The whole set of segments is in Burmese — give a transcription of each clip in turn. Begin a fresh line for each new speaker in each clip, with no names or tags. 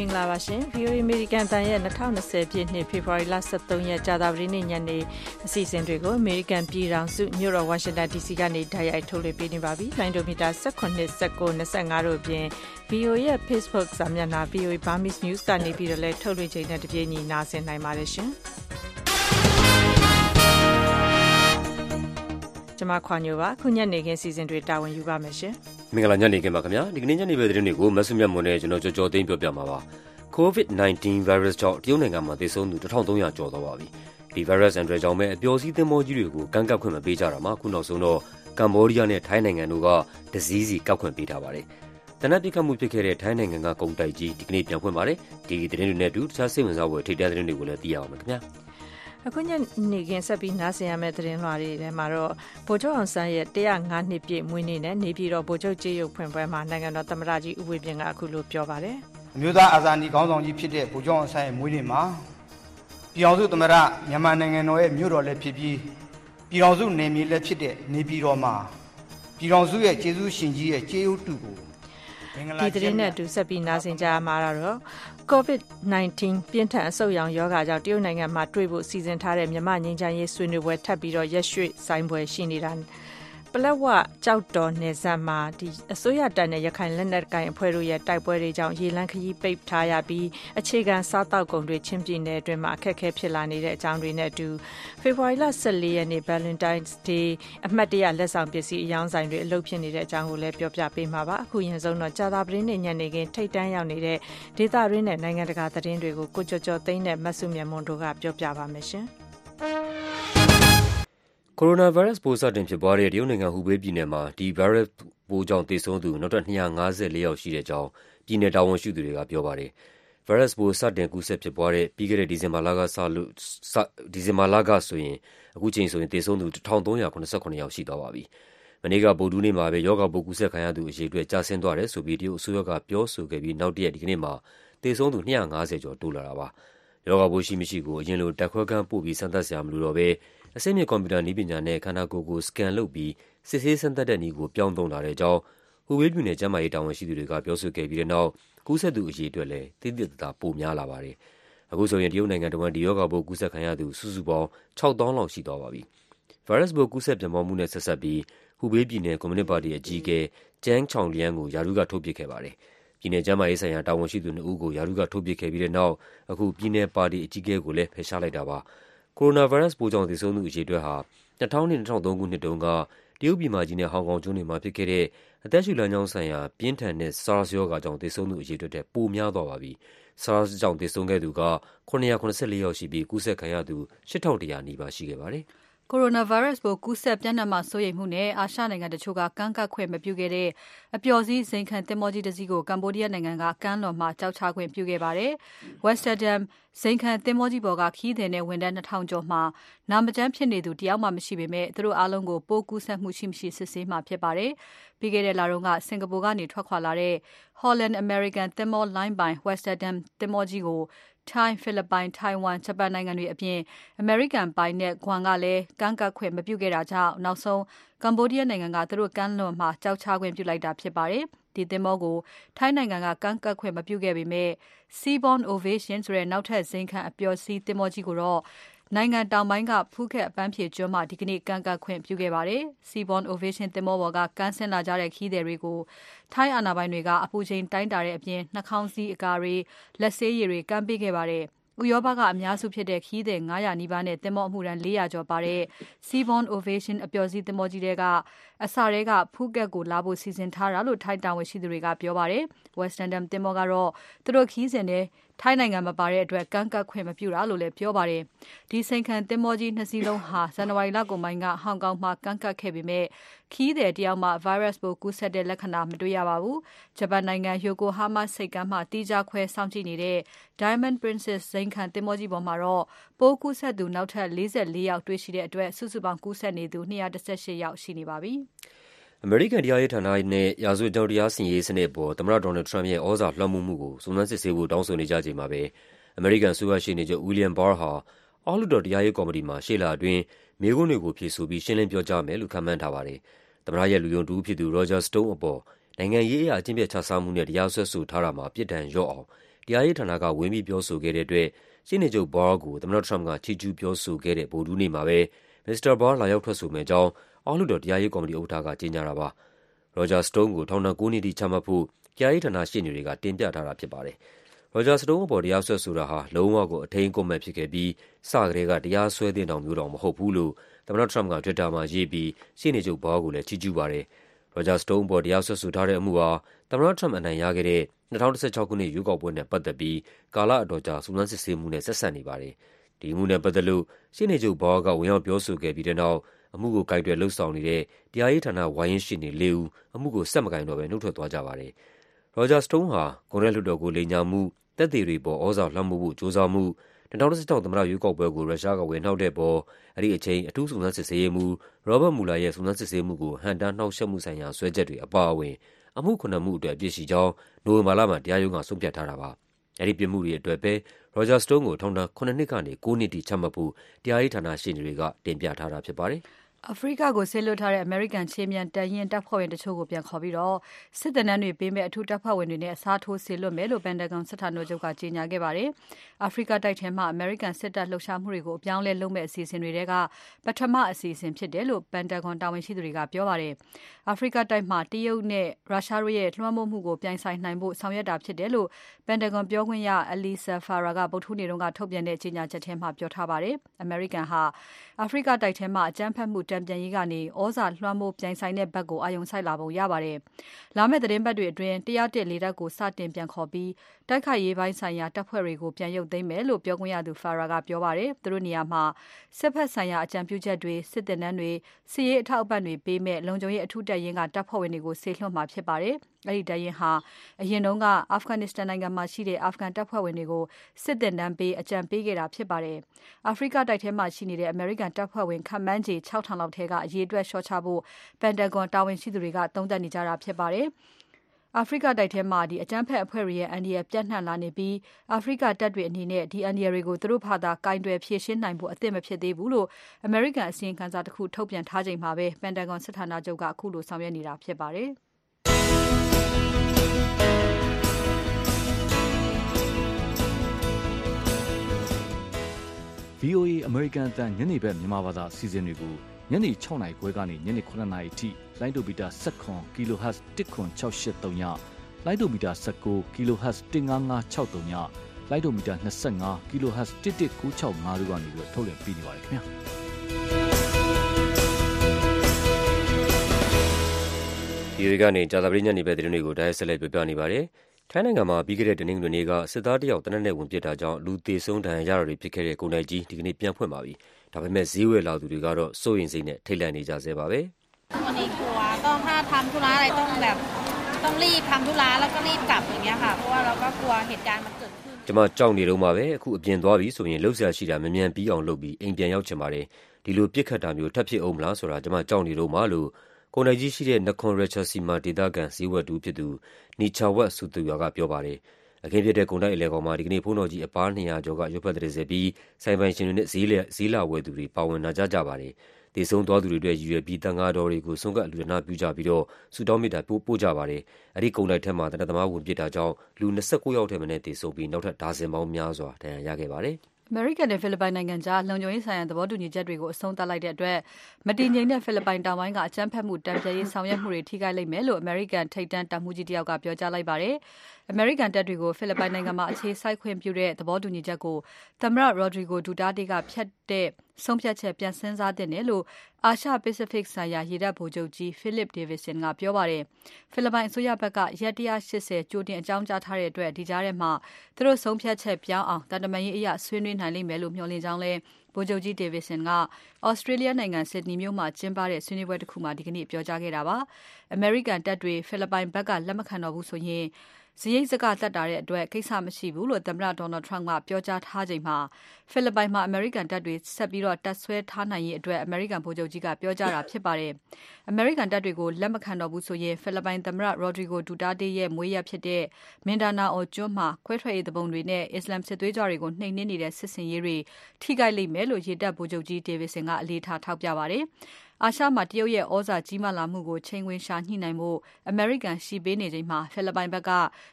မင်္ဂလာပါရှင် VOA American တန်ရဲ့2020ပြည့်နှစ်ဖေဖော်ဝါရီလ23ရက်ကြာသပတေးနေ့ညနေအစီအစဉ်တွေကို American ပြည်ထောင်စုမြို့တော် Washington DC ကနေဓာတ်ရိုက်ထုတ်လွှင့်ပေးနေပါပြီ။လိုင်းဒိုမီတာ18 19 25တို့အပြင် VOA ရဲ့ Facebook စာမျက်နှာ VOA Burmese News ကနေပြီးတော့လည်းထုတ်လွှင့်ချိန်နဲ့တပြေးညီနားဆင်နိုင်ပါတယ်ရှင်။ ကျွန်မခွာညိုပါခုညနေခင်းစီစဉ်တွေတာဝန်ယူပါမယ်ရှင်
မင်္ဂလာညနေခင်းပါခင်ဗျာဒီကနေ့ညနေပဲသတင်းတွေကိုမဆုမြတ်မွန်နဲ့ကျွန်တော်ကြော်ကြော်သိမ်းပြောပြမှာပါ COVID-19 virus ကြောင့်တရုတ်နိုင်ငံမှာသေဆုံးသူ1300ကျော်သွားပါပြီဒီ virus အန်ဒရကြောင့်ပဲအပျော်စီးသင်းမောကြီးတွေကိုကန့်ကပ်ခွင့်မပေးကြတာမှာခုနောက်ဆုံးတော့ကမ္ဘောဒီးယားနဲ့ထိုင်းနိုင်ငံတို့ကဒဇီးစီကောက်ခွင့်ပေးထားပါတယ်တနက်ပြစ်ခတ်မှုဖြစ်ခဲ့တဲ့ထိုင်းနိုင်ငံကကုန်တိုက်ကြီးဒီကနေ့ပြန်ဖွင့်ပါတယ်ဒီသတင်းတွေနဲ့အတူတခြားစိတ်ဝင်စားဖွယ်ထိပ်တန်းသတင်းတွေကိုလည်းသိရအောင်ပါခင်ဗျာ
အခုညနေခင်းဆက်ပြီးနားဆင်ရမယ့်သတင်းလွှာတွေထဲမှာတော့ဗိုလ်ချုပ်အောင်ဆန်းရဲ့105နှစ်ပြည့်မွေးနေ့နဲ့နေပြည်တော်ဗိုလ်ချုပ်ကြေးရုပ်ဖွင့်ပွဲမှာနိုင်ငံတော်သမ္မတကြီးဦးဝင်းမြင့်ကအခုလိုပြောပါတယ်
အမျိုးသားအာဇာနည်ခေါင်းဆောင်ကြီးဖြစ်တဲ့ဗိုလ်ချုပ်အောင်ဆန်းရဲ့မွေးနေ့မှာပြည်အောင်စုသမ္မတမြန်မာနိုင်ငံတော်ရဲ့မြို့တော်လည်းဖြစ်ပြီးပြည်အောင်စုနယ်မြေလည်းဖြစ်တဲ့နေပြည်တော်မှာပြည်အောင်စုရဲ့ကျေးဇူးရှင်ကြီးရဲ့ကျေးဇူးတူကို
ဒီသတင်းနဲ့အတူဆက်ပြီးနားဆင်ကြရမှာတော့ COVID-19 ပြင်းထန်အဆုတ်ရောင်ယောဂါကြောင့်တရုတ်နိုင်ငံမှာတွေ့ဖို့စီစဉ်ထားတဲ့မြမငင်းချမ်းရေးဆွေးနွေးပွဲထပ်ပြီးတော့ရက်ရွှေ့ဆိုင်ပွဲရှိနေတာ ပလက်ဝကြောက်တော်နယ်စပ်မှာဒီအစိုးရတပ်နဲ့ရခိုင်လက်နက်ကိုင်အဖွဲ့တို့ရဲ့တိုက်ပွဲတွေကြောင့်ရေလန်းခရီးပိတ်ထားရပြီးအခြေခံစားတောက်ကုန်တွေချင်းပြည်နယ်အတွင်းမှာအခက်အခဲဖြစ်လာနေတဲ့အကြောင်းတွေနဲ့အတူဖေဖော်ဝါရီလ14ရက်နေ့ Valentine's Day အမှတ်တရလက်ဆောင်ပစ္စည်းအယောင်းဆိုင်တွေအလုပ်ဖြစ်နေတဲ့အကြောင်းကိုလည်းပြောပြပေးမှာပါအခုရင်ဆုံးတော့ကြာသာပရင်းနဲ့ညနေခင်းထိတ်တန်းရောက်နေတဲ့ဒေသရင်းနဲ့နိုင်ငံတကာသတင်းတွေကိုကိုကြော်ကြော်သိန်းနဲ့မဆုမြတ်မွန်တို့ကပြောပြပါမယ်ရှင်
ကိုရိုနာဗိုင်းရပ်စ်ပိုး စတင်ဖြစ်ပွားတဲ့ တရုတ်နိုင်ငံ ဟူဘေးပြည်နယ်မှာ ဒီဗိုင်းရပ်စ်ပိုးကြောင့် သေဆုံးသူ နောက်ထပ် ၂၅၄ ယောက်ရှိတဲ့အကြောင်း ပြည်နယ်တာဝန်ရှိသူတွေက ပြောပါတယ်။ဗိုင်းရပ်စ်ပိုး စတင်ကူးစက်ဖြစ်ပွားတဲ့ ပြီးခဲ့တဲ့ ဒီဇင်ဘာလကဆိုရင် အခုချိန်ဆိုရင် သေဆုံးသူ ၁,၃၇၇ ယောက် ရှိသွားပါပြီ။မနေ့က ဗုဒ္ဓဟူးနေ့မှာပဲ ရောဂါပိုး ကူးစက်ခံရသူ အရေအတွက် ကျဆင်းသွားတယ်ဆိုပြီး တရုတ်အစိုးရက ပြောဆိုခဲ့ပြီး နောက်တရက် ဒီကနေ့မှာ သေဆုံးသူ ၂၅၀ ကျော် တိုးလာတာပါ။ရောဂါပိုးရှိမရှိကို အရင်လို ဓာတ်ခွဲခန်းပို့ပြီး စမ်းသပ်စရာ မလိုတော့ဘဲ အဆင့်မြင့်ကွန်ပျူတာနည်းပညာနဲ့ ခန္ဓာကိုယ်ကို scan လုပ်ပြီး စစ်ဆေးစမ်းသပ်တဲ့နည်းကို ပြောင်းသုံးလာတဲ့အကြောင်း ဟူဘေးပြည်နယ် ကျန်းမာရေးတာဝန်ရှိသူတွေက ပြောဆိုခဲ့ပြီးတဲ့နောက် ကူးစက်သူအရေအတွက်လည်း သိသိသာသာ ပိုများလာပါတယ်။အခုဆိုရင် တရုတ်နိုင်ငံတဝန်း ဒီရောဂါပိုး ကူးစက်ခံရသူ စုစုပေါင်း ၆၀,၀၀၀ လောက်ရှိသွားပါပြီ။ဗိုင်းရပ်စ်ပိုး ကူးစက်ပြန့်ပွားမှုနဲ့ ဆက်စပ်ပြီး ဟူဘေးပြည်နယ် ကွန်မြူနစ်ပါတီအကြီးအကဲ Zhang Chaoliang ကို ရာထူးက ထုတ်ပစ်ခဲ့ပါတယ်။ပြည်နယ်ကျန်းမာရေးဆိုင်ရာ တာဝန်ရှိသူနှစ်ဦးကို ရာထူးက ထုတ်ပစ်ခဲ့ပြီးတဲ့နောက် အခု ပြည်နယ်ပါတီအကြီးအကဲကိုလည်း ဖယ်ရှားလိုက်တာပါ ကိုရိုနာဗိုင်းရပ်စ်ပိုးကြောင့် သေဆုံးသူအရေအတွက်ဟာ ၂၀၀၂-၂၀၀၃ ခုနှစ်တုန်းက တရုတ်ပြည်မကြီးနဲ့ ဟောင်ကောင်ကျွန်းတွေမှာ ဖြစ်ခဲ့တဲ့ အသက်ရှူလမ်းကြောင်းဆိုင်ရာ ပြင်းထန်တဲ့ SARS ရောဂါကြောင့် သေဆုံးသူအရေအတွက်ထက် ပိုများသွားပါပြီ။ SARS ကြောင့် သေဆုံးခဲ့သူက ၇၇၄ ယောက်ရှိပြီး ကူးစက်ခံရသူ ၈,၁၀၀ နီးပါး ရှိခဲ့ပါတယ်။
ကိုရိုနာဗိုင်းရပ်စ်ပိုးကူးစက်ပျံ့နှံ့မှာစိုးရိမ်မှုနဲ့ အာရှနိုင်ငံတချို့က ကမ်းကပ်ခွင့်မပြုခဲ့တဲ့ အပျော်စီးဇိမ်ခံသင်္ဘောကြီးတစ်စီးကိုကမ္ဘောဒီးယားနိုင်ငံက ကမ်းလွန်မှာကြောက်ချခွင့်ပြုခဲ့ပါတယ်။ Westerdam ဇိမ်ခံသင်္ဘောကြီးပေါ်က ခရီးသည်နဲ့ ဝန်ထမ်း2000ကျော်မှာ နာမကျန်းဖြစ်နေသူ တယောက်မှ မရှိပေမဲ့ သူတို့အားလုံးကို ပိုးကူးစက်မှု ရှိမရှိ စစ်ဆေးမှာဖြစ်ပါတယ်။ပြီးခဲ့တဲ့လတုန်းက စင်ကာပူကနေ ထွက်ခွာလာတဲ့ Holland American သင်္ဘောလိုင်းပိုင် Westerdam သင်္ဘောကြီးကို ထိုင်း၊ဖိလစ်ပိုင်၊ထိုင်ဝမ်၊ဂျပန်နိုင်ငံတွေအပြင် အမေရိကန်ပိုင်နက် Guam ကလည်း ကမ်းကပ်ခွင့် မပြုခဲ့တာကြောင့် နောက်ဆုံးကမ္ဘောဒီးယားနိုင်ငံက သူတို့ကမ်းလွန်မှာ ကျောက်ချခွင့်ပြုလိုက်တာဖြစ်ပါတယ်။ဒီသင်္ဘောကို ထိုင်းနိုင်ငံက ကမ်းကပ်ခွင့် မပြုခဲ့ပေမဲ့ Seabourn Ovation ဆိုတဲ့ နောက်ထပ် ဇိမ်ခံအပျော်စီးသင်္ဘောကြီးကိုတော့ နိုင်ငံတောင်ပိုင်းက ဖူးခက်အပန်းဖြေကျွန်းမှာ ဒီကနေ့ ကမ်းကပ်ခွင့်ပြုခဲ့ပါတယ်။ Seabourn Ovation သင်္ဘောပေါ်က ကမ်းဆင်းလာကြတဲ့ ခရီးသည်တွေကို ထိုင်းအာဏာပိုင်တွေက အပူချိန်တိုင်းတာတဲ့အပြင် နှာခေါင်းစည်း အကာတွေ၊လက်ဆေးရည်တွေ ကမ်းပေးခဲ့ပါတယ်။ဥရောပက အများစုဖြစ်တဲ့ ခရီးသည်900နီးပါးနဲ့ သင်္ဘောအမှုထမ်း400ကျော်ပါတဲ့ Seabourn Ovation အပျော်စီးသင်္ဘောကြီးထဲကအစထဲက ဖူးကက်ကိုလာဖို့ စီစဉ်ထားတာလို့ ထိုင်းတာဝန်ရှိသူတွေက ပြောပါတယ်။ Westerdam သင်္ဘောကတော့ သူတို့ခရီးစဉ်ထဲ ထိုင်းနိုင်ငံမပါတဲ့အတွက်ကမ်းကပ်ခွင့်မပြုတာလို့လည်းပြောပါတယ်။ဒီစိန်ခံသင်္ဘောကြီးနှစ်စီးလုံးဟာဇန်နဝါရီလကုန်ပိုင်းကဟောင်ကောင်မှာကမ်းကပ်ခဲ့ပေမဲ့ခရီးသည်တယောက်မှ virus ပိုးကူးစက်တဲ့လက္ခဏာမတွေ့ရပါဘူး။ဂျပန်နိုင်ငံ Yokohama ဆိပ်ကမ်းမှာတီးခြားခွဲစောင့်ကြည့်နေတဲ့ Diamond Princess ဇိမ်ခံသင်္ဘောကြီးပေါ်မှာတော့ပိုးကူးစက်သူနောက်ထပ်44ယောက်တွေ့ရှိတဲ့အတွက်စုစုပေါင်းကူးစက်နေသူ218ယောက်ရှိနေပါပြီ။
အမေရိကန်တရားရေးဌာနနဲ့ ရာဇဝတ်ကြောင်း တရားစီရင်ရေးစနစ်အပေါ် သမ္မတ Donald Trump ရဲ့ သြဇာလွှမ်းမိုးမှုကို စုံစမ်းစစ်ဆေးဖို့ တောင်းဆိုနေကြချိန်မှာပဲ အမေရိကန်အစိုးရ ရှေ့နေချုပ် William Barr ဟာ အောက်လွှတ်တော် တရားရေးကော်မတီမှာ ရှေ့လအတွင်း မေးခွန်းတွေကို ဖြေဆိုပြီး ရှင်းလင်းပြောကြားမယ်လို့ ခန့်မှန်းထားပါတယ်။သမ္မတရဲ့လူယုံတဦးဖြစ်သူ Roger Stone အပေါ် နိုင်ငံရေးအရ အကျင့်ပျက်ခြစားမှုနဲ့ တရားစွဲဆိုထားတာမှာ ပြစ်ဒဏ်လျော့အောင်တတရားရေးဌာနက ဝင်ပြီး ပြောဆိုခဲ့တဲ့အတွက် ရှေ့နေချုပ် Barr ကို သမ္မတထရမ့်ပ်က ချီးကျူးပြောဆိုခဲ့တဲ့ ဗုဒ္ဓဟူးနေ့မှာပဲ မစ္စတာ Barr လာရောက်ထွက်ဆိုမယ့်အကြောင်း အောက်လွှတ်တော်တရားရေးကော်မတီဥက္ကဋ္ဌက ကြေညာတာပါ။ Roger Stone ကို ထောင်ဒဏ် ၉ နှစ်ထိ ချမှတ်ဖို့ တရားရေးဌာန ရှေ့နေတွေက တင်ပြထားတာဖြစ်ပါတယ်။ Roger Stone အပေါ် တရားစွဲဆိုတာဟာ လုံးဝကို အထိန်းအကွပ်မဲ့ဖြစ်ခဲ့ပြီး စကတည်းက တရားစွဲသင့်တာမျိုးတောင် မဟုတ်ဘူးလို့ သမ္မတထရမ့်ပ်က Twitter မှာရေးပြီး ရှေ့နေချုပ် Barr ကိုလည်း ချီးကျူးပါတယ်။ Roger Stone အပေါ် တရားစွဲဆိုထားတဲ့အမှုဟာ သမ္မတထရမ့်ပ် အနိုင်ရခဲ့တဲ့ ၂၀၁၆ ခုနှစ် ရွေးကောက်ပွဲနဲ့ ပတ်သက်ပြီး ကာလအတော်ကြာ စုံစမ်းစစ်ဆေးမှုနဲ့ ဆက်စပ်နေပါတယ်။ဒီအမှုနဲ့ပတ်သက်လို့ ရှေ့နေချုပ် Barr က ဝင်ရောက်ပြောဆိုခဲ့ပြီးတဲ့နောက် အမှုကိုကိုင်တွယ်လုပ်ဆောင်နေတဲ့ တရားရေးဌာန ဝါရင့်ရှေ့နေလေးဦး အမှုကို ဆက်မကိုင်တော့ဘဲ နုတ်ထွက်သွားကြပါတယ်။ Roger Stone ဟာ ကွန်ဂရက်လွှတ်တော်ကို လိမ်ညာမှု၊သက်သေတွေအပေါ် သြဇာလွှမ်းမိုးဖို့ ကြိုးစားမှု၊၂၀၁၆ သမ္မတရွေးကောက်ပွဲကို ရုရှားက ဝင်နှောက်တဲ့အပေါ် အဲဒီအချိန် အထူးစုံစမ်းစစ်ဆေးရေးမှူး Robert Mueller ရဲ့ စုံစမ်းစစ်ဆေးမှုကို ဟန့်တားနှောင့်ယှက်မှုဆိုင်ရာ စွဲချက်တွေအပါအဝင် အမှု ခုနစ်မှုအတွက် အပြစ်ရှိကြောင်း နိုဝင်ဘာလမှာ တရားရုံးက ဆုံးဖြတ်ထားတာပါ။အဲဒီပြစ်မှုတွေအတွက်ပဲ Roger Stone ကို ထောင်ဒဏ် ၇ နှစ်ကနေ ၉ နှစ်ထိ ချမှတ်ဖို့ တရားရေးဌာနရှေ့နေတွေက တင်ပြထားတာဖြစ်ပါတယ်။
အာဖရိကကိုစေလွှတ်ထားတဲ့အမေရိကန်ခြေမြန်တပ်ရင်းတပ်ဖွဲ့ဝင်တချို့ကိုပြန်ခေါ်ပြီးစစ်သင်တန်းတွေပေးမယ့်အထူးတပ်ဖွဲ့ဝင်တွေနဲ့အစားထိုးစေလွှတ်မယ်လို့ Pentagon စစ်ဌာနချုပ်ကကြေညာခဲ့ပါတယ်။အာဖရိကတိုက်ထဲမှာအမေရိကန်စစ်တပ်လှုပ်ရှားမှုတွေကိုအပြောင်းအလဲလုပ်မယ့်အစီအစဉ်တွေထဲကပထမအစီအစဉ်ဖြစ်တယ်လို့ Pentagon တာဝန်ရှိသူတွေကပြောပါတယ်။အာဖရိကတိုက်မှာတရုတ်နဲ့ရုရှားတို့ရဲ့လွှမ်းမိုးမှုကိုပြိုင်ဆိုင်နိုင်ဖို့ဆောင်ရွက်တာဖြစ်တယ်လို့ Pentagon ပြောခွင့်ရ Alysa Farah ကဗုဒ္ဓဟူးနေ့ကထုတ်ပြန်တဲ့ကြေညာချက်ထဲမှာပြောထားပါတယ်။အမေရိကန်ဟာအာဖရိကတိုက်ထဲမှာအကြမ်းဖက်မှုတန်ပြန်ရေးကနေသြဇာလွှမ်းမိုးပြိုင်ဆိုင်တဲ့ဘက်ကို အာရုံစိုက်လာပုံရပါတယ်။လာမယ့်သီတင်းပတ်တွေအတွင်း ၁၀၁ လေတပ်ကို စတင်ပြန်ခေါ်ပြီး တိုက်ခိုက်ရေးပိုင်းဆိုင်ရာတပ်ဖွဲ့တွေကိုပြန်ရုပ်သိမ်းမယ်လို့ပြောခွင့်ရသူ Farah ကပြောပါတယ်။သူတို့နေရာမှာစစ်ဘက်ဆိုင်ရာအကြံပြုချက်တွေ၊စစ်သင်တန်းတွေ၊စစ်ရေးအထောက်အပံ့တွေပေးမယ့်လုံခြုံရေးအထူးတပ်ရင်းကတပ်ဖွဲ့ဝင်တွေကိုစေလွှတ်မှာဖြစ်ပါတယ်။အဲဒီတပ်ရင်းဟာအရင်က Afghanistan နိုင်ငံမှာရှိတဲ့အာဖဂန်တပ်ဖွဲ့ဝင်တွေကိုစစ်သင်တန်းပေးအကြံပေးခဲ့တာဖြစ်ပါတယ်။အာဖရိကတိုက်ထဲမှာရှိနေတဲ့အမေရိကန်တပ်ဖွဲ့ဝင်ခန့်မှန်းခြေ၆ထောင်လောက်ထဲကအရေအတွက်လျှော့ချဖို့ Pentagon တာဝန်ရှိသူတွေကသုံးသပ်နေကြတာဖြစ်ပါတယ်။ အာဖရိကတိုက်ထဲမှာ အကြမ်းဖက်အဖွဲ့တွေရဲ့ အန္တရာယ် ပျံ့နှံ့လာနေပြီး အာဖရိကတပ်တွေအနေနဲ့ ဒီအန္တရာယ်တွေကို သူတို့ဘာသာ ကိုင်တွယ်ဖြေရှင်းနိုင်ဖို့ အသင့်မဖြစ်သေးဘူးလို့ အမေရိကန်အစီရင်ခံစာတခု ထုတ်ပြန်ထားချိန်မှာပဲ Pentagon စစ်ဌာနချုပ်က ခုလိုဆောင်ရွက်နေတာဖြစ်ပါတယ်။
VOA အမေရိကန်အသံညနေဘက်မြန်မာဘာသာအစီအစဉ်တွေကို ညနေ၆နာရီခွဲကနေညနေ၇နာရီအထိလိုင်းဒိုမီတာ၁၇ kHz 10683ည၊လိုင်းဒိုမီတာ၁၉ kHz 15563ည၊လိုင်းဒိုမီတာ25 kHz 11965တို့ကနေထုတ်လွှင့်ပေးနေပါတယ်ခင်ဗျာ။
VOA ကနေကြာသပတေးညနေဘက်သတင်းတွေကိုတိုက်ရိုက်ဆက်လက်ပြောပြနေပါတယ်။ထိုင်းနိုင်ငံမှာပြီးခဲ့တဲ့တနင်္ဂနွေနေ့ကစစ်သားတယောက်သေနတ်နဲ့ဝင်ပစ်တာကြောင့်လူသေဆုံးဒဏ်ရာရတာတွေဖြစ်ခဲ့တဲ့ကုန်တိုက်ကြီးဒီကနေ့ပြန်ဖွင့်ပါပြီ။ ဒါပေမဲ့ ဈေးဝယ်လာသူတွေကတော့ စိုးရိမ်စိတ်နဲ့ ထိတ်လန့်နေကြဆဲပါပဲ။
“วันนี้กลัวต้องถ้าทำธุระอะไรต้องแบบต้องรีบทำธุระแล้วก็รีบกลับอย่างเงี้ยค่ะเพราะว่าเราก็กลัวเหตุการณ์มันเกิดขึ้น
ကျမကြောက်နေတုန်းပါပဲ။ အခုအပြင်သွားပြီဆိုရင် လုပ်စရာရှိတာ မြန်မြန်ပြီးအောင်လုပ်ပြီး အိမ်ပြန်ရောက်ချင်ပါတယ်။ ဒီလိုပစ်ခတ်တာမျိုး ထပ်ဖြစ်ဦးမလားဆိုတာ ကျမကြောက်နေတုန်းပါ။” လို့ ကုန်တိုက်ကြီးရှိတဲ့ Nakhon Ratchasima ဒေသခံ ဈေးဝယ်တဦးဖြစ်သူ Nichawat Suthuywa ကပြောပါတယ်။ အခင်းဖြစ်တဲ့ ကုန်တိုက်အလယ်ခေါင်မှာ ဒီကနေ့ ဘုန်းတော်ကြီးအပါး ၂၀၀ ကျော်ကရုပ်ဘတ်တရစပ်ပြီး ဆိုင်ပိုင်ရှင်တွေနဲ့ ဈေးလာဝယ်သူတွေ ပါဝင်နာကြကြပါတယ်။သေဆုံးသွားသူတွေအတွက် ရည်ရွယ်ပြီး သံဃာတော်တွေကို ဆွမ်းကပ်လှူဒါန်းပြုကြပြီးတော့ ဆုတောင်းမေတ္တာ ပို့ကြပါတယ်။အဲဒီကုန်တိုက်ထဲမှာ သေနတ်သမား ဝင်ပစ်တာကြောင့် လူ ၂၉ ယောက်ထက်မနည်း သေဆုံးပြီး နောက်ထပ် ဒါဇင်ပေါင်းများစွာ ဒဏ်ရာရခဲ့ပါတယ်။
အမေရိကန်နဲ့ ဖိလစ်ပိုင်နိုင်ငံကြား လုံခြုံရေးဆိုင်ရာ သဘောတူညီချက်တွေကို အဆုံးသတ်လိုက်တဲ့အတွက် မတည်ငြိမ်တဲ့ ဖိလစ်ပိုင်တောင်ပိုင်းက အကြမ်းဖက်မှု တန်ပြန်ရေးဆောင်ရွက်မှုတွေ ထိခိုက်လိမ့်မယ်လို့ အမေရိကန် ထိပ်တန်းတပ်မှူးကြီးတယောက်က ပြောကြားလိုက်ပါတယ်။ အမေရိကန်တပ်တွေကို ဖိလစ်ပိုင်နိုင်ငံမှာ အခြေစိုက်ခွင့်ပြုတဲ့ သဘောတူညီချက်ကို သမ္မတ Rodrigo Duterte က ဖျက်တဲ့ ဆုံးဖြတ်ချက် ပြန်စဉ်းစားသင့်တယ်လို့ အာရှ Pacific ဆိုင်ရာ ရေတပ်ဗိုလ်ချုပ်ကြီး Philip Davidson ကပြောပါတယ်။ဖိလစ်ပိုင်အစိုးရဖက်က ရက် ၁၈၀ ကြိုတင်အကြောင်းကြားထားတဲ့အတွက် ဒီကြားထဲမှာ သူတို့ဆုံးဖြတ်ချက်ပြောင်းအောင် သံတမန်ရေးအရ ဆွေးနွေးနိုင်လိမ့်မယ်လို့ မျှော်လင့်ကြောင်းလည်း ဗိုလ်ချုပ်ကြီး Davidson က Australia နိုင်ငံ Sydney မြို့မှာကျင်းပတဲ့ ဆွေးနွေးပွဲတခုမှာ ဒီကနေ့ ပြောကြားခဲ့တာပါ။အမေရိကန်တပ်တွေ ဖိလစ်ပိုင်ဖက်က လက်မခံတော့ဘူးဆိုရင် စရိတ်စကသက်သာတဲ့အတွက်ကိစ္စမရှိဘူးလို့သမ္မတ Donald Trump ကပြောကြားထားချိန်မှာဖိလစ်ပိုင်မှာအမေရိကန်တပ်တွေဆက်ပြီးတပ်စွဲထားနိုင်ရေးအတွက်အမေရိကန်ဗိုလ်ချုပ်ကြီးကပြောကြားတာဖြစ်ပါတယ်။အမေရိကန်တပ်တွေကိုလက်မခံတော့ဘူးဆိုရင်ဖိလစ်ပိုင်သမ္မတ Rodrigo Duterte ရဲ့မွေးရပ်ဖြစ်တဲ့ Mindanao ကျွန်းမှာခွဲထွက်ရေးသူပုန်တွေနဲ့အစ္စလာမ်စစ်သွေးကြွတွေကိုနှိမ်နင်းနေတဲ့စစ်ဆင်ရေးတွေထိခိုက်လိမ့်မယ်လို့ရေတပ်ဗိုလ်ချုပ်ကြီး Davidson ကအလေးထားထောက်ပြပါတယ်။ အာရှမှာတရုတ်ရဲ့ဩဇာကြီးမားလာမှုကိုချိန်ခွင်ရှာညှိနိုင်ဖို့အမေရိကန်ရှီပေးနေချိန်မှာဖိလစ်ပိုင်ဘက်က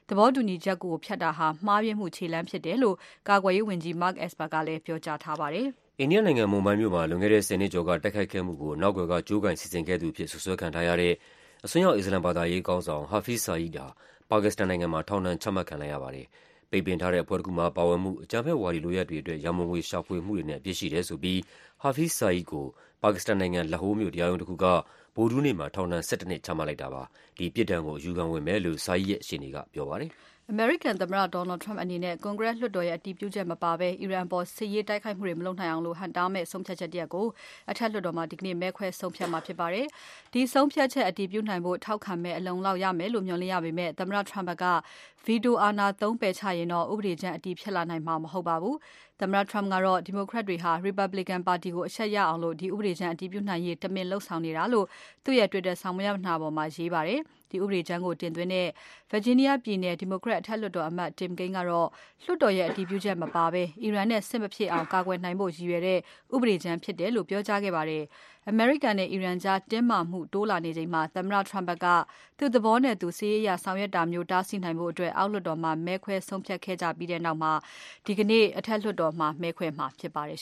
သဘောတူညီချက်ကိုဖျက်တာဟာမှားယွင်းမှုခြေလှမ်းဖြစ်တယ်လို့ကာကွယ်ရေးဝန်ကြီး Mark Esper ကလည်းပြောကြားထားပါတယ်။
အိန္ဒိယနိုင်ငံမွန်ဘိုင်းမြို့မှာလွန်ခဲ့တဲ့၁၀နှစ်ကျော်ကတိုက်ခိုက်ခဲ့မှုကိုနောက်ကွယ်ကကြိုးကိုင်စီစဉ်ခဲ့သူအဖြစ်စွပ်စွဲခံထားရတဲ့အစွန်းရောက်အစ္စလာမ်ဘာသာရေးခေါင်းဆောင် Hafiz Saeed ဟာပါကစ္စတန်နိုင်ငံမှာထောင်ဒဏ်ချမှတ်ခံလိုက်ရပါတယ်။ ပိတ်ပင်ထားတဲ့အဖွဲ့တခုမှာ ပါဝင်မှု၊အကြမ်းဖက်ဝါဒီလုပ်ရပ်တွေအတွက် ရန်ပုံငွေရှာဖွေမှုတွေနဲ့ အပြစ်ရှိတယ်ဆိုပြီး Hafiz Saeed ကို ပါကစ္စတန်နိုင်ငံ၊လာဟိုးမြို့ တရားရုံးတခုက ဗုဒ္ဓဟူးနေ့မှာ ထောင်ဒဏ် ၁၁ နှစ် ချမှတ်လိုက်တာပါ။ဒီပြစ်ဒဏ်ကို အယူခံဝင်မယ်လို့ Saeed ရဲ့ ရှေ့နေကပြောပါတယ်။
အမေရိကန်သမ္မတ Donald Trump အနေနဲ့ ကွန်ဂရက်လွှတ်တော်ရဲ့ အတည်ပြုချက်မပါဘဲ အီရန်အပေါ် စစ်ရေးတိုက်ခိုက်မှုတွေ မလုပ်နိုင်အောင် ဟန့်တားမယ့် ဆုံးဖြတ်ချက်တရပ်ကို အထက်လွှတ်တော်မှာ ဒီကနေ့ မဲခွဲဆုံးဖြတ်မှာဖြစ်ပါတယ်။ဒီဆုံးဖြတ်ချက် အတည်ပြုနိုင်ဖို့ ထောက်ခံမဲ အလုံအလောက်ရမယ်လို့ မျှော်လင့်ရပေမဲ့ သမ္မတ Trump ကဗီတိုအာဏာသုံးပယ်ချရင်တော့ ဥပဒေကြမ်းအတည်ဖြစ်လာနိုင်မှာ မဟုတ်ပါဘူး။ သမ္မတ Trump ကတော့ Democrat တွေဟာ Republican ပါတီကို အရှက်ရအောင် ဒီဥပဒေကြမ်းအတည်ပြုနိုင်ရေး တမင်လုပ်ဆောင်နေတာလို့ သူ့ရဲ့ Twitter စာမျက်နှာပေါ်မှာ ရေးပါတယ်။ဒီဥပဒေကြမ်းကိုတင်သွင်းတဲ့ Virginia ပြည်နယ် Democrat အထက်လွှတ်တော်အမတ် Tim Kaine ကတော့ လွှတ်တော်ရဲ့ အတည်ပြုချက်မပါဘဲ အီရန်နဲ့စစ်မဖြစ်အောင် ကာကွယ်နိုင်ဖို့ရည်ရွယ်တဲ့ ဥပဒေကြမ်းဖြစ်တယ်လို့ ပြောကြားခဲ့ပါတယ်။ အမေရိကန်နဲ့ အီရန်ကြား တင်းမာမှုတိုးလာနေချိန်မှာ သမ္မတ Trump ကသူ့သဘောနဲ့သူ စစ်ရေးအရဆောင်ရွက်တာမျိုး တားဆီးနိုင်ဖို့ အောက်လွှတ်တော်မှာ မဲခွဲဆုံးဖြတ်ခဲ့ကြပြီးတဲ့နောက် ဒီကနေ့ အထက်လွှတ်တော်မှာ မဲခွဲမှာဖြစ်ပါတယ်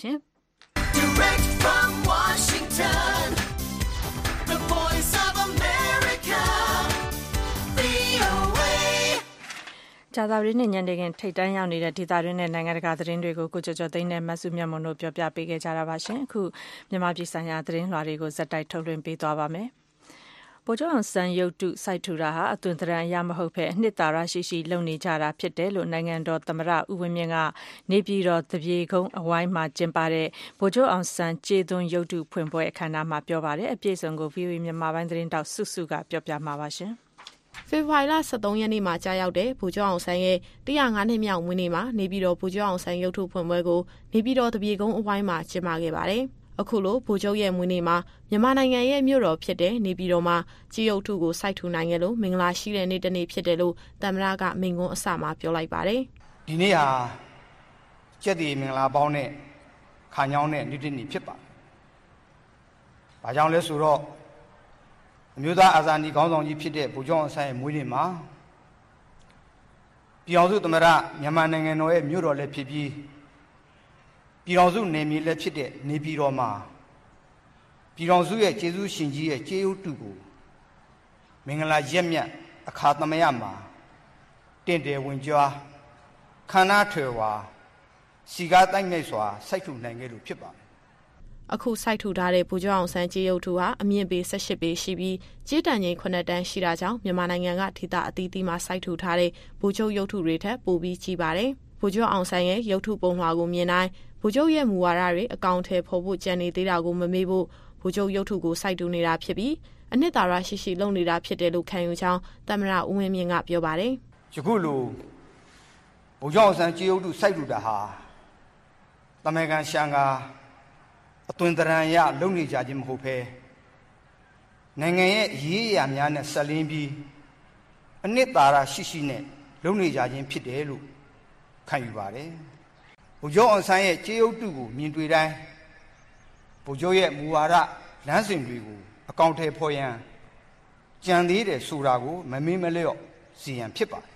ကြာသပတေးနေ့ညနေခင်း ထိပ်တန်းရောက်နေတဲ့ ဒေသတွင်းနဲ့ နိုင်ငံတကာ သတင်းတွေကို ကိုကျော်ကျော်သိန်းနဲ့ မစုမြတ်မွန်တို့ ပြောပြပေးခဲ့ကြတာပါရှင်။အခု မြန်မာပြည်ဆိုင်ရာ သတင်းလွှာတွေကိုဇက်တိုက် ထုတ်လွှင့်ပေးသွားပါမယ်။ဗိုလ်ချုပ်အောင်ဆန်းရုပ်တု စိုက်ထူတာဟာ အသွင်သဏ္ဍာန်အရ မဟုတ်ဘဲ အနှစ်သာရရှိရှိ လုပ်နေကြတာ ဖြစ်တယ်လို့ နိုင်ငံတော်သမ္မတ ဦးဝင်းမြင့်က နေပြည်တော် သပြေကုန်းအဝိုင်းမှာ ကျင်းပတဲ့ ဗိုလ်ချုပ်အောင်ဆန်း ကြေးသွန်းရုပ်တု ဖွင့်ပွဲအခမ်းအနားမှာ ပြောပါတယ်။အပြည့်အစုံကို VOA မြန်မာပိုင်းသတင်းထောက် စုစုက ပြောပြမှာပါရှင်။
ဖေဖော်ဝါရီလ23ရက်နေ့မှာကြာရောက်တဲ့ဗိုလ်ချုပ်အောင်ဆန်းရဲ့105နှစ်မြောက်မွေးနေ့မှာနေပြည်တော်ဗိုလ်ချုပ်အောင်ဆန်းရုပ်ထုဖွင့်ပွဲကိုနေပြည်တော်တပြေကုန်းအဝိုင်းမှာကျင်းပခဲ့ပါတယ်။အခုလိုဗိုလ်ချုပ်ရဲ့မွေးနေ့မှာမြန်မာနိုင်ငံရဲ့မြို့တော်ဖြစ်တဲ့နေပြည်တော်မှာကြေးရုပ်ထုကိုစိုက်ထူနိုင်ခဲ့လို့မင်္ဂလာရှိတဲ့နေ့တစ်နေ့ဖြစ်တယ်လို့သမ္မတကမိန့်ခွန်းအစမှာပြောလိုက်ပါတယ်။
ဒီနေ့ဟာကျက်တီမင်္ဂလာပေါင်းနဲ့ခါညောင်းတဲ့နေ့တစ်နေ့ဖြစ်ပါတယ်။ဘာကြောင့်လဲဆိုတော့ အမျိုးသားအာဇာနည်ခေါင်းဆောင်ကြီးဖြစ်တဲ့ဗိုလ်ချုပ်အောင်ဆန်းရဲ့မွေးနေ့မှာပြည်အောင်စုသမရမြန်မာနိုင်ငံတော်ရဲ့မြို့တော်လည်းဖြစ်ပြီးပြည်အောင်စုနယ်မြေလည်းဖြစ်တဲ့နေပြည်တော်မှာပြည်အောင်စုရဲ့ကျေးဇူးရှင်ကြီးရဲ့ကျေးဥတုကိုမင်္ဂလာရက်မြတ်အခါသမယမှာတင့်တယ်ဝင်ကြွားခန္ဓာထွယ်ဝါစီကားတိုက်မြိုက်စွာစိုက်ထူနိုင်ခဲ့လို့ဖြစ်ပါတယ်
အခုစိုက်ထူထားတဲ့ ဗိုလ်ချုပ်အောင်ဆန်းကြေးရုပ်ထုဟာ အမြင့်ပေ18ပေရှိပြီး ကြေးတန်ချိန်9တန်းရှိတာကြောင့် မြန်မာနိုင်ငံက ဒေသအသီးသီးမှာ စိုက်ထူထားတဲ့ ဗိုလ်ချုပ်ရုပ်ထုတွေထက် ပိုပြီးကြီးပါတယ်။ဗိုလ်ချုပ်အောင်ဆန်းရဲ့ ရုပ်ထုပုံလွှာကိုမြင်တိုင်း ဗိုလ်ချုပ်ရဲ့မူဝါဒတွေ အကောင့်ထဲပေါ်ဖို့ကြံနေသေးတာကို မမေ့ဖို့ ဗိုလ်ချုပ်ရုပ်ထုကို စိုက်ထူနေတာဖြစ်ပြီး အနှစ်သာရရှိရှိ လုပ်နေတာဖြစ်တယ်လို့ ခံယူကြောင်း သမ္မတဦးဝင်းမြင့်က ပြောပါတယ်။
ယခုလို ဗိုလ်ချုပ်အောင်ဆန်းကြေးရုပ်ထု စိုက်ထူတာဟာတမေကန်ရှန်က အသွင်သဏ္ဍာန်ရလုံနေကြခြင်းမဟုတ်ဘဲနိုင်ငံရဲ့အရေးအရာများနဲ့ဆက်လင်းပြီးအနှစ်သာရရှိရှိနဲ့လုံနေကြခြင်းဖြစ်တယ်လို့ခံယူပါတယ်။ဘုကျော်အောင်ဆန်းရဲ့ကြေးဥတုကိုမြင်တွေ့တိုင်းဘုကျော်ရဲ့မူဝါဒလမ်းစဉ်တွေကိုအကောင့်ထဲဖော်ရန်ကြံသေးတယ်ဆိုတာကိုမမေ့မလျော့စီရင်ဖြစ်ပါတယ်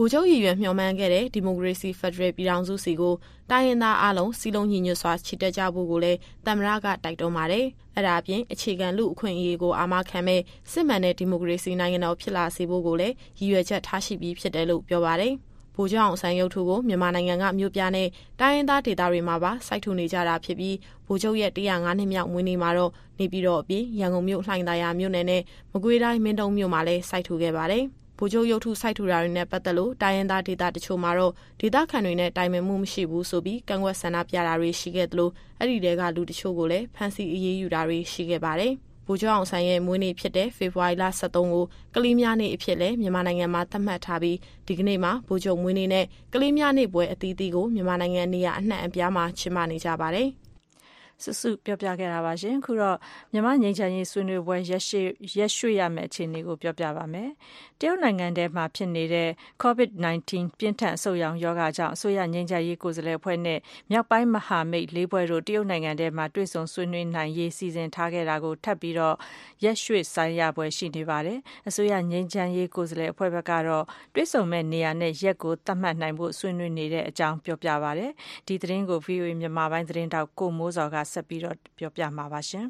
ဗိုလ်ချုပ်ရည်ရွယ်မျှော်မှန်းခဲ့တဲ့ဒီမိုကရေစီဖက်ဒရယ်ပြည်ထောင်စုစီကိုတိုင်းရင်းသားအလုံးစီလုံးညီညွတ်စွာချီတက်ကြဖို့ကိုလည်းတမရကတိုက်တွန်းပါတယ်။အဲဒါအပြင်အခြေခံလူအခွင့်အရေးကိုအာမခံမဲ့စစ်မှန်တဲ့ဒီမိုကရေစီနိုင်ငံတော်ဖြစ်လာစေဖို့ကိုလည်းရည်ရွယ်ချက်ထားရှိပြီးဖြစ်တယ်လို့ပြောပါတယ်။ဗိုလ်ချုပ်အောင်ဆန်းရုပ်ထုကိုမြန်မာနိုင်ငံကမြို့ပြနဲ့တိုင်းရင်းသားဒေသတွေမှာပါစိုက်ထူနေကြတာဖြစ်ပြီးဗိုလ်ချုပ်ရဲ့105နှစ်မြောက်မွေးနေ့မှာတော့နေပြည်တော်အပြင်ရန်ကုန်မြို့လှိုင်သာယာမြို့နယ်နဲ့မကွေးတိုင်းမင်းတုံမြို့မှာလည်းစိုက်ထူခဲ့ပါတယ်။ ဗိုလ်ချုပ်ရုပ်ထုစိုက်ထူတာတွေနဲ့ပတ်သက်လို့ တိုင်းရင်းသားဒေသတချို့မှာတော့ ဒေသခံတွေနဲ့တိုင်ပင်မှုမရှိဘူးဆိုပြီး ကန့်ကွက်ဆန္ဒပြတာတွေရှိခဲ့သလို အဲ့ဒီတဲက လူတချို့ကိုလည်း ဖမ်းဆီးအရေးယူတာတွေ ရှိခဲ့ပါတယ်။ဗိုလ်ချုပ်အောင်ဆန်းရဲ့ မွေးနေ့ဖြစ်တဲ့ ဖေဖော်ဝါရီလ23ကို ကလေးများနေ့အဖြစ်လဲမြန်မာနိုင်ငံမှာ သတ်မှတ်ထားပြီး ဒီကနေ့မှာ ဗိုလ်ချုပ်မွေးနေ့နဲ့ ကလေးများနေ့ပွဲ အသီးသီးကို မြန်မာနိုင်ငံနေရာအနှံ့အပြားမှာ ကျင်းပနေကြပါတယ်။
စုစုပြောပြခဲ့တာပါရှင်ခုတော့မြန်မာငြိမ်းချမ်းရေးဆွေးနွေးပွဲရက်ရှိရက်ရွှေ့ရမယ့်အခြေအနေကိုပြောပြပါမယ်တရုတ်နိုင်ငံထဲမှာဖြစ်နေတဲ့ COVID-19 ပြင်းထန်အဆုတ်ရောင်ယောဂါကြောင့်အစိုးရငြိမ်းချမ်းရေးကိုယ်စားလှယ်အဖွဲ့နဲ့မြောက်ပိုင်းမဟာမိတ်လေးဖွဲ့တို့တရုတ်နိုင်ငံထဲမှာတွေ့ဆုံဆွေးနွေးနိုင်ရေးစီစဉ်ထားခဲ့တာကိုထပ်ပြီးတော့ရက်ရွှေ့ဆိုင်ရပွဲရှိနေပါတယ်အစိုးရငြိမ်းချမ်းရေးကိုယ်စားလှယ်အဖွဲ့ဘက်ကတော့တွေ့ဆုံမဲ့နေရာနဲ့ရက်ကိုသတ်မှတ်နိုင်ဖို့ဆွေးနွေးနေတဲ့အကြောင်းပြောပြပါတယ်ဒီသတင်းကို VOA မြန်မာပိုင်းသတင်းတောက်ကိုမိုးစော်ကဆက်ပြီးတော့ ပြောပြမှာပါရှင်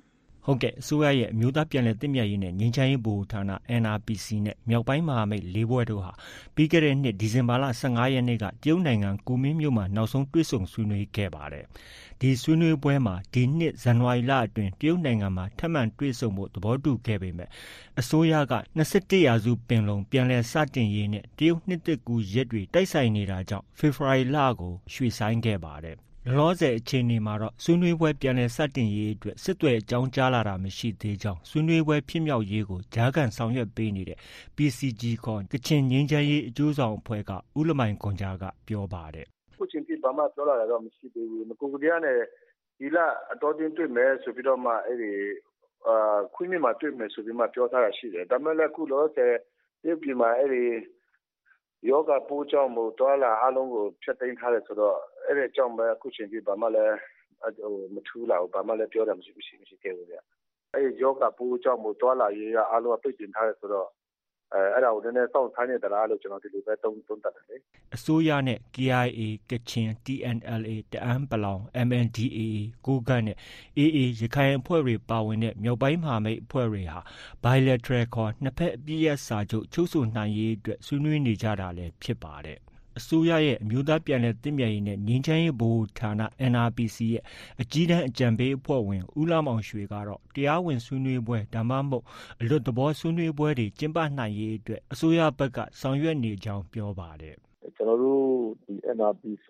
ဟုတ်ကဲ့ အစိုးရရဲ့ အမျိုးသားပြန်လည်သင့်မြတ်ရေးနဲ့ ငြိမ်းချမ်းရေးဗဟိုဌာန NRPC နဲ့ မြောက်ပိုင်းမဟာမိတ်လေးဘွဲ့တို့ဟာ ပြီးခဲ့တဲ့နှစ် ဒီဇင်ဘာလ15ရက်နေ့က တရုတ်နိုင်ငံ ကူမင်းမြို့မှာ နောက်ဆုံးတွေ့ဆုံဆွေးနွေးခဲ့ပါတယ်။ဒီဆွေးနွေးပွဲမှာ ဒီနှစ် ဇန်နဝါရီလအတွင်း တရုတ်နိုင်ငံမှာ ထပ်မံတွေ့ဆုံဖို့ သဘောတူခဲ့ပေမဲ့ အစိုးရက21ရာစုပင်လုံ ပြန်လည်စတင်ရေးနဲ့ တရုတ်နှစ်သစ်ကူးရက်တွေ တိုက်ဆိုင်နေတာကြောင့် ဖေဖော်ဝါရီလကို ရွှေ့ဆိုင်းခဲ့ပါတယ် လောလောဆယ်အခြေအနေမှာတော့ဆွေးနွေးပွဲပြန်လည်စတင်ရေးအတွက်စစ်တွေအကြောင်းကြားလာတာမရှိသေးကြောင်းဆွေးနွေးပွဲဖြစ်မြောက်ရေးကိုကြားခံဆောင်ရွက်ပေးနေတဲ့ PCG ခေါ်ကချင်ငြိမ်းချမ်းရေးအကျိုးဆောင်အဖွဲ့ကဦးလမိုင်ခွန်ကြားကပြောပါတယ်။
အခုချိန်ထိဘာမှပြောလာတာတော့မရှိသေးဘူး။ငကိုကတရားနဲ့ဒီလအတော်တင်းတွေ့မယ်ဆိုပြီးတော့မှအဲ့ဒီအာခွင်းမြမှာတွေ့မယ်ဆိုပြီးမှပြောထားတာရှိတယ်။ဒါပေမဲ့အခုလောဆယ်ဒီပြည်မှာအဲ့ဒီ ယောဂပိုးကြောင့်မို့တွာလာအလုံးကို ဖျက်သိမ်းထားတယ်ဆိုတော့ အဲ့ဒီအကြောင်းပဲ အခုချိန်ထိ ဘာမှလည်းဟိုမထူးလာဘူး ဘာမှလည်း ပြောတာ မရှိမရှိမရှိခဲ့ဘူးဗျ အဲ့ဒီယောဂပိုးကြောင့်မို့တွာလာရေးကအလုံးပိတ်ပင်ထားတယ်ဆိုတော့ အဲအဲ့ဒါကိုနည်းနည်းစောင့်ဆိုင်းနေသလားလို့ ကျွန်တော် ဒီလိုပဲသုံးသုံးသပ်တယ်လေ
အစိုးရနဲ့ KIA ကချင် TNLA တအန်းပလောင် MNDAA ကိုကန့်နဲ့ AA ရခိုင်အဖွဲ့တွေ ပါဝင်တဲ့ မြောက်ပိုင်းမဟာမိတ်အဖွဲ့တွေဟာ bilateral ခေါ် နှစ်ဖက် အပြည့်ရစာချုပ် ချုပ်ဆိုနိုင်ရေးအတွက် ဆွေးနွေးနေကြတာလည်း ဖြစ်ပါတယ် အစိုးရရဲ့ အမျိုးသားပြန်လည်သင့်မြတ်ရေးနဲ့ ငြိမ်းချမ်းရေးဗဟိုဌာန NRPC ရဲ့ အကြီးတန်းအကြံပေးအဖွဲ့ဝင် ဦးလှမောင်ရွှေကတော့ တရားဝင်ဆွေးနွေးပွဲ ဒါမှမဟုတ် အလွတ်သဘောဆွေးနွေးပွဲတွေ ကျင်းပနိုင်ရေးအတွက် အစိုးရဘက်က ဆောင်ရွက်နေကြောင်း ပြောပါတယ်။
ကျနော်တို့ဒီ NRPC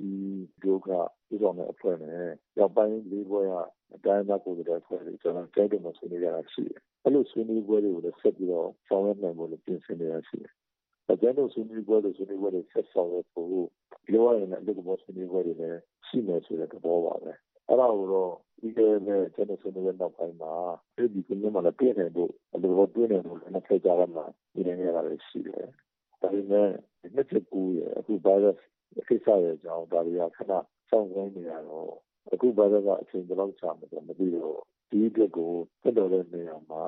တို့ကဦးဆောင်တဲ့အဖွဲ့နဲ့ မြောက်ပိုင်းလေးဖွဲ့က တိုင်းရင်းသားကိုယ်စားလှယ်အဖွဲ့တွေကျနော်တို့ကျိုင်းတုံမှာ ဆွေးနွေးကြတာရှိတယ်။အဲလို ဆွေးနွေးပွဲတွေကိုလည်း ဆက်ပြီးတော့ ဆောင်ရွက်နိုင်ဖို့ ပြင်ဆင်နေတာရှိတယ် ကျန်းတို့ဆွေးနွေးပွဲတွေဆွေးနွေးပွဲတွေဆက်ဆောင်ရဖို့လိုအပ်ရင်အလုပ်သဘောဆွေးနွေးပွဲတွေလည်းရှိမယ်ဆိုတဲ့သဘောပါပဲအဲ့ဒါကိုတော့ဒီကနေ့ကျန်းတို့ဆွေးနွေးပွဲနောက်ပိုင်းမှာဒီကနေ့မှလည်းပြင်နေဖို့အလုပ်သဘောပြင်နေဖို့လည်းဆက်ကြရမှာဒီနေ့ရတာလည်းရှိတယ်ဒါပေမဲ့နှစ်ချက်ကူရဲ့အခု virus ကိစ္စရဲ့အကြောင်းဒါတွေကခဏစောင့်ဆိုင်းနေရတော့အခု virus ကအချိန်ဘယ်လောက်ကြာမလဲမသိတော့ဒီအတွက်ကိုဆက်တော်တဲ့နေရာမှာ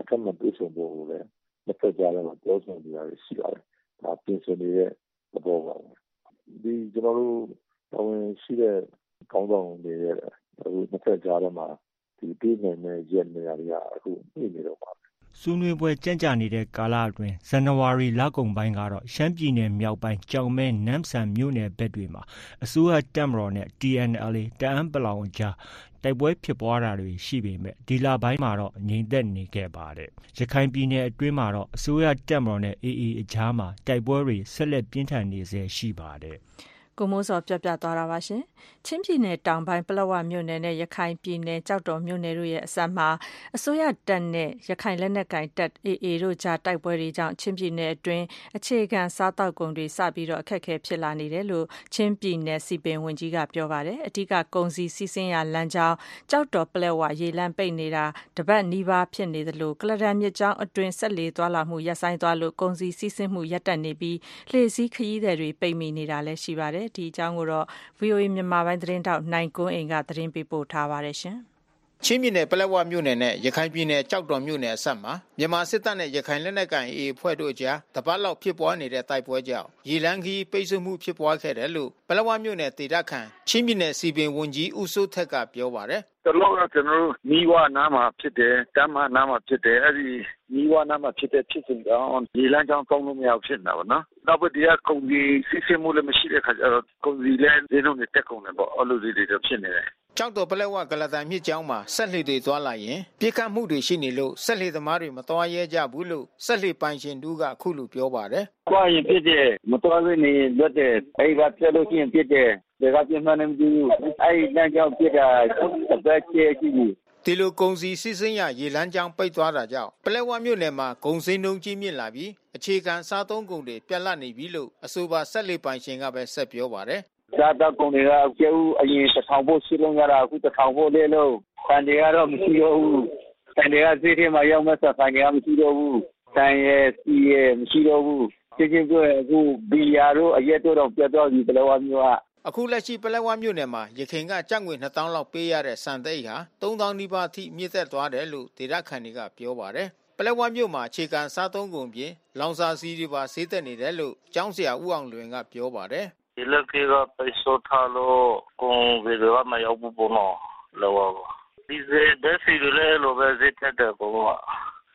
အခက်မပြေဆုံးဖို့လည်း နှစ်ဖက်ကြားထဲမှာပြောဆိုနေတာရှိပါတယ်။ဒါပြင်ဆင်နေတဲ့သဘောပါပဲ။ဒီကျွန်တော်တို့တာဝန်ရှိတဲ့ကောင်းဆောင်တွေရဲ့အခုနှစ်ဖက်ကြားထဲမှာဒီပြည်နယ်နဲ့ရက်နေရာတွေကအခုပြည်နေတော့ပါ
ဆွေးနွေးပွဲ ကြန့်ကြာနေတဲ့ကာလအတွင်း ဇန်နဝါရီလကုန်ပိုင်းကတော့ ရှမ်းပြည်နယ်မြောက်ပိုင်းကြောင်မဲ နမ်ဆန်မြို့နယ်ဘက်တွေမှာ အစိုးရတပ်မတော်နဲ့ TNLA တအန်းပလောင်ကြား တိုက်ပွဲဖြစ်ပွားတာတွေ ရှိပေမဲ့ ဒီလပိုင်းမှာတော့ ငြိမ်သက်နေခဲ့ပါတယ်။ရခိုင်ပြည်နယ်အတွင်းမှာတော့ အစိုးရတပ်မတော်နဲ့ AA အကြားမှာ တိုက်ပွဲတွေ ဆက်လက်ပြင်းထန်နေဆဲ ရှိပါတယ်။
ကိုမိုးစောပြောပြသွားတာပါရှင်။ချင်းပြည်နယ်တောင်ပိုင်းပလက်ဝမြို့နယ်နဲ့ရခိုင်ပြည်နယ်ကြောက်တော်မြို့နယ်တို့ရဲ့အစပ်မှာအစိုးရတပ်နဲ့ရခိုင်လက်နက်ကိုင်တပ် AA တို့ကြားတိုက်ပွဲတွေကြောင့်ချင်းပြည်နယ်အတွင်းအခြေခံစားတောက်ကုန်တွေစပြီးတော့အခက်အခဲဖြစ်လာနေတယ်လို့ချင်းပြည်နယ်စီပင်ဝင်ကြီးကပြောပါတယ်။အ धिक ကုန်စည်စီးဆင်းရာလမ်းကြောင်းကြောက်တော်ပလက်ဝရေလမ်းပိတ်နေတာတပတ်နီးပါးဖြစ်နေသလိုကလဒန်မြစ်ကြောင်းအတွင်းဆက်လေသွားလာမှုရပ်ဆိုင်းသွားလို့ကုန်စည်စီးဆင်းမှုရပ်တန့်နေပြီးလှေစည်းခရီးသည်တွေပိတ်မိနေတာလည်းရှိပါတယ်ပါတယ်။ဒီအကြောင်းကိုတော့ VOA မြန်မာပိုင်းသတင်းထောက်နိုင်ကွန်းအိန်ကသတင်းပေးပို့ထားပါတယ်ရှင်။
ချင်းပြည်နယ်ပလက်ဝမြို့နယ်နဲ့ရခိုင်ပြည်နယ်ကြောက်တော်မြို့နယ်အစပ်မှာမြန်မာစစ်တပ်နဲ့ရခိုင်လက်နက်ကိုင် AA ဖွဲ့တို့ကြားတပတ်လောက်ဖြစ်ပွားနေတဲ့တိုက်ပွဲကြောင့်ရေလန်းခီးပိတ်ဆို့မှုဖြစ်ပွားခဲ့တယ်လို့ပလက်ဝမြို့နယ်ဒေသခံချင်းပြည်နယ်စီပင်ဝန်ကြီးဦးစိုးထက်ကပြောပါတယ်
တလောကကျွန်တော်တို့နီးဝနားမှာဖြစ်တယ်တမ်းမနားမှာဖြစ်တယ်အဲ့ဒီနီးဝနားမှာဖြစ်တဲ့ဖြစ်စဉ်ကြောင့်ဒီလမ်းကြောင်းကောင်းလို့မရဖြစ်နေတာပေါ့နော်နောက်ပြီးဒီကကုန်ကြီးစစ်စစ်မှုလည်းမရှိတဲ့ခါကျတော့ကုန်ကြီးလည်းဈေးနှုန်းတွေတက်ကုန်တယ်ပေါ့အဲ့လိုတွေတွေဖြစ်နေတယ်
ကျောက်တော်ပလက်ဝကလတန်မြစ်ကြောင်းမှာဆက်လှေတွေသွားလာရင်ပြစ်ခတ်မှုတွေရှိနေလို့ဆက်လှေသမားတွေမသွားရဲကြဘူးလို့ဆက်လှေပိုင်ရှင်တူကအခုလိုပြောပါတယ်။
သွားရင်ပြစ်တယ်မသွားဘဲနေလွတ်တယ်အဲ့ဒီကပြတ်လို့ရှိရင်ပြစ်တယ်ဒါကပြင်းမှန်းနေမကြည့်ဘူးအဲ့ဒီလမ်းကြောင်းပြစ်တာတစ်ပတ်ကျဲကြည့်ဘူး
ဒီလိုဂုံစီစစ်စင်းရရေလမ်းကြောင်းပိတ်သွားတာကြောင့်ပလဲဝမြို့နယ်မှာဂုံစင်းနှုံကြီးမြင့်လာပြီးအခြေခံစားသုံးကုန်တွေပြက်လက်နေပြီလို့အဆိုပါဆက်လက်ပိုင်ရှင်ကပဲဆက်ပြောပါတယ်
စားသောက်ကုန်တွေကကျုပ်အရင်တစ်ထောင်ဖို့ရှိလုံးရတာအခုတစ်ထောင်ဖို့လေးလို့ဆန်တွေကတော့မရှိတော့ဘူးဆန်တွေကဈေးထဲမှာရောက်မဲ့ဆန်တွေကမရှိတော့ဘူးဆန်ရဲ့စီရဲ့မရှိတော့ဘူးချင်းချင်းပြောရင်အခုဘီယာတို့အရက်တို့တော့ပြတ်တော့ပြီဘယ်လိုမျိုးอ่ะ
အခုလက်ရှိပလက်ဝမြို့နယ်မှာရခိုင်ကကြက်ငွေ2000လောက်ပေးရတဲ့စံသိန်းဟာ3000နီးပါးအထိမြင့်တက်သွားတယ်လို့ဒေသခံတွေကပြောပါတယ်ပလက်ဝမြို့မှာအခြေခံစားသုံးကုန်ပြင်လောင်စာဆီတွေပါဈေးတက်နေတယ်လို့ကျောင်းဆရာဦးအောင်လွင်ကပြောပါတယ်
ဒီလက်ကပိတ်ဆို့ထားလို့ကုန်တွေကမရောက်ဘူးပေါ့နော်လောဒီဈေးဒက်စီလည်းလိုပဲဈေးတက်တယ်ပေါ့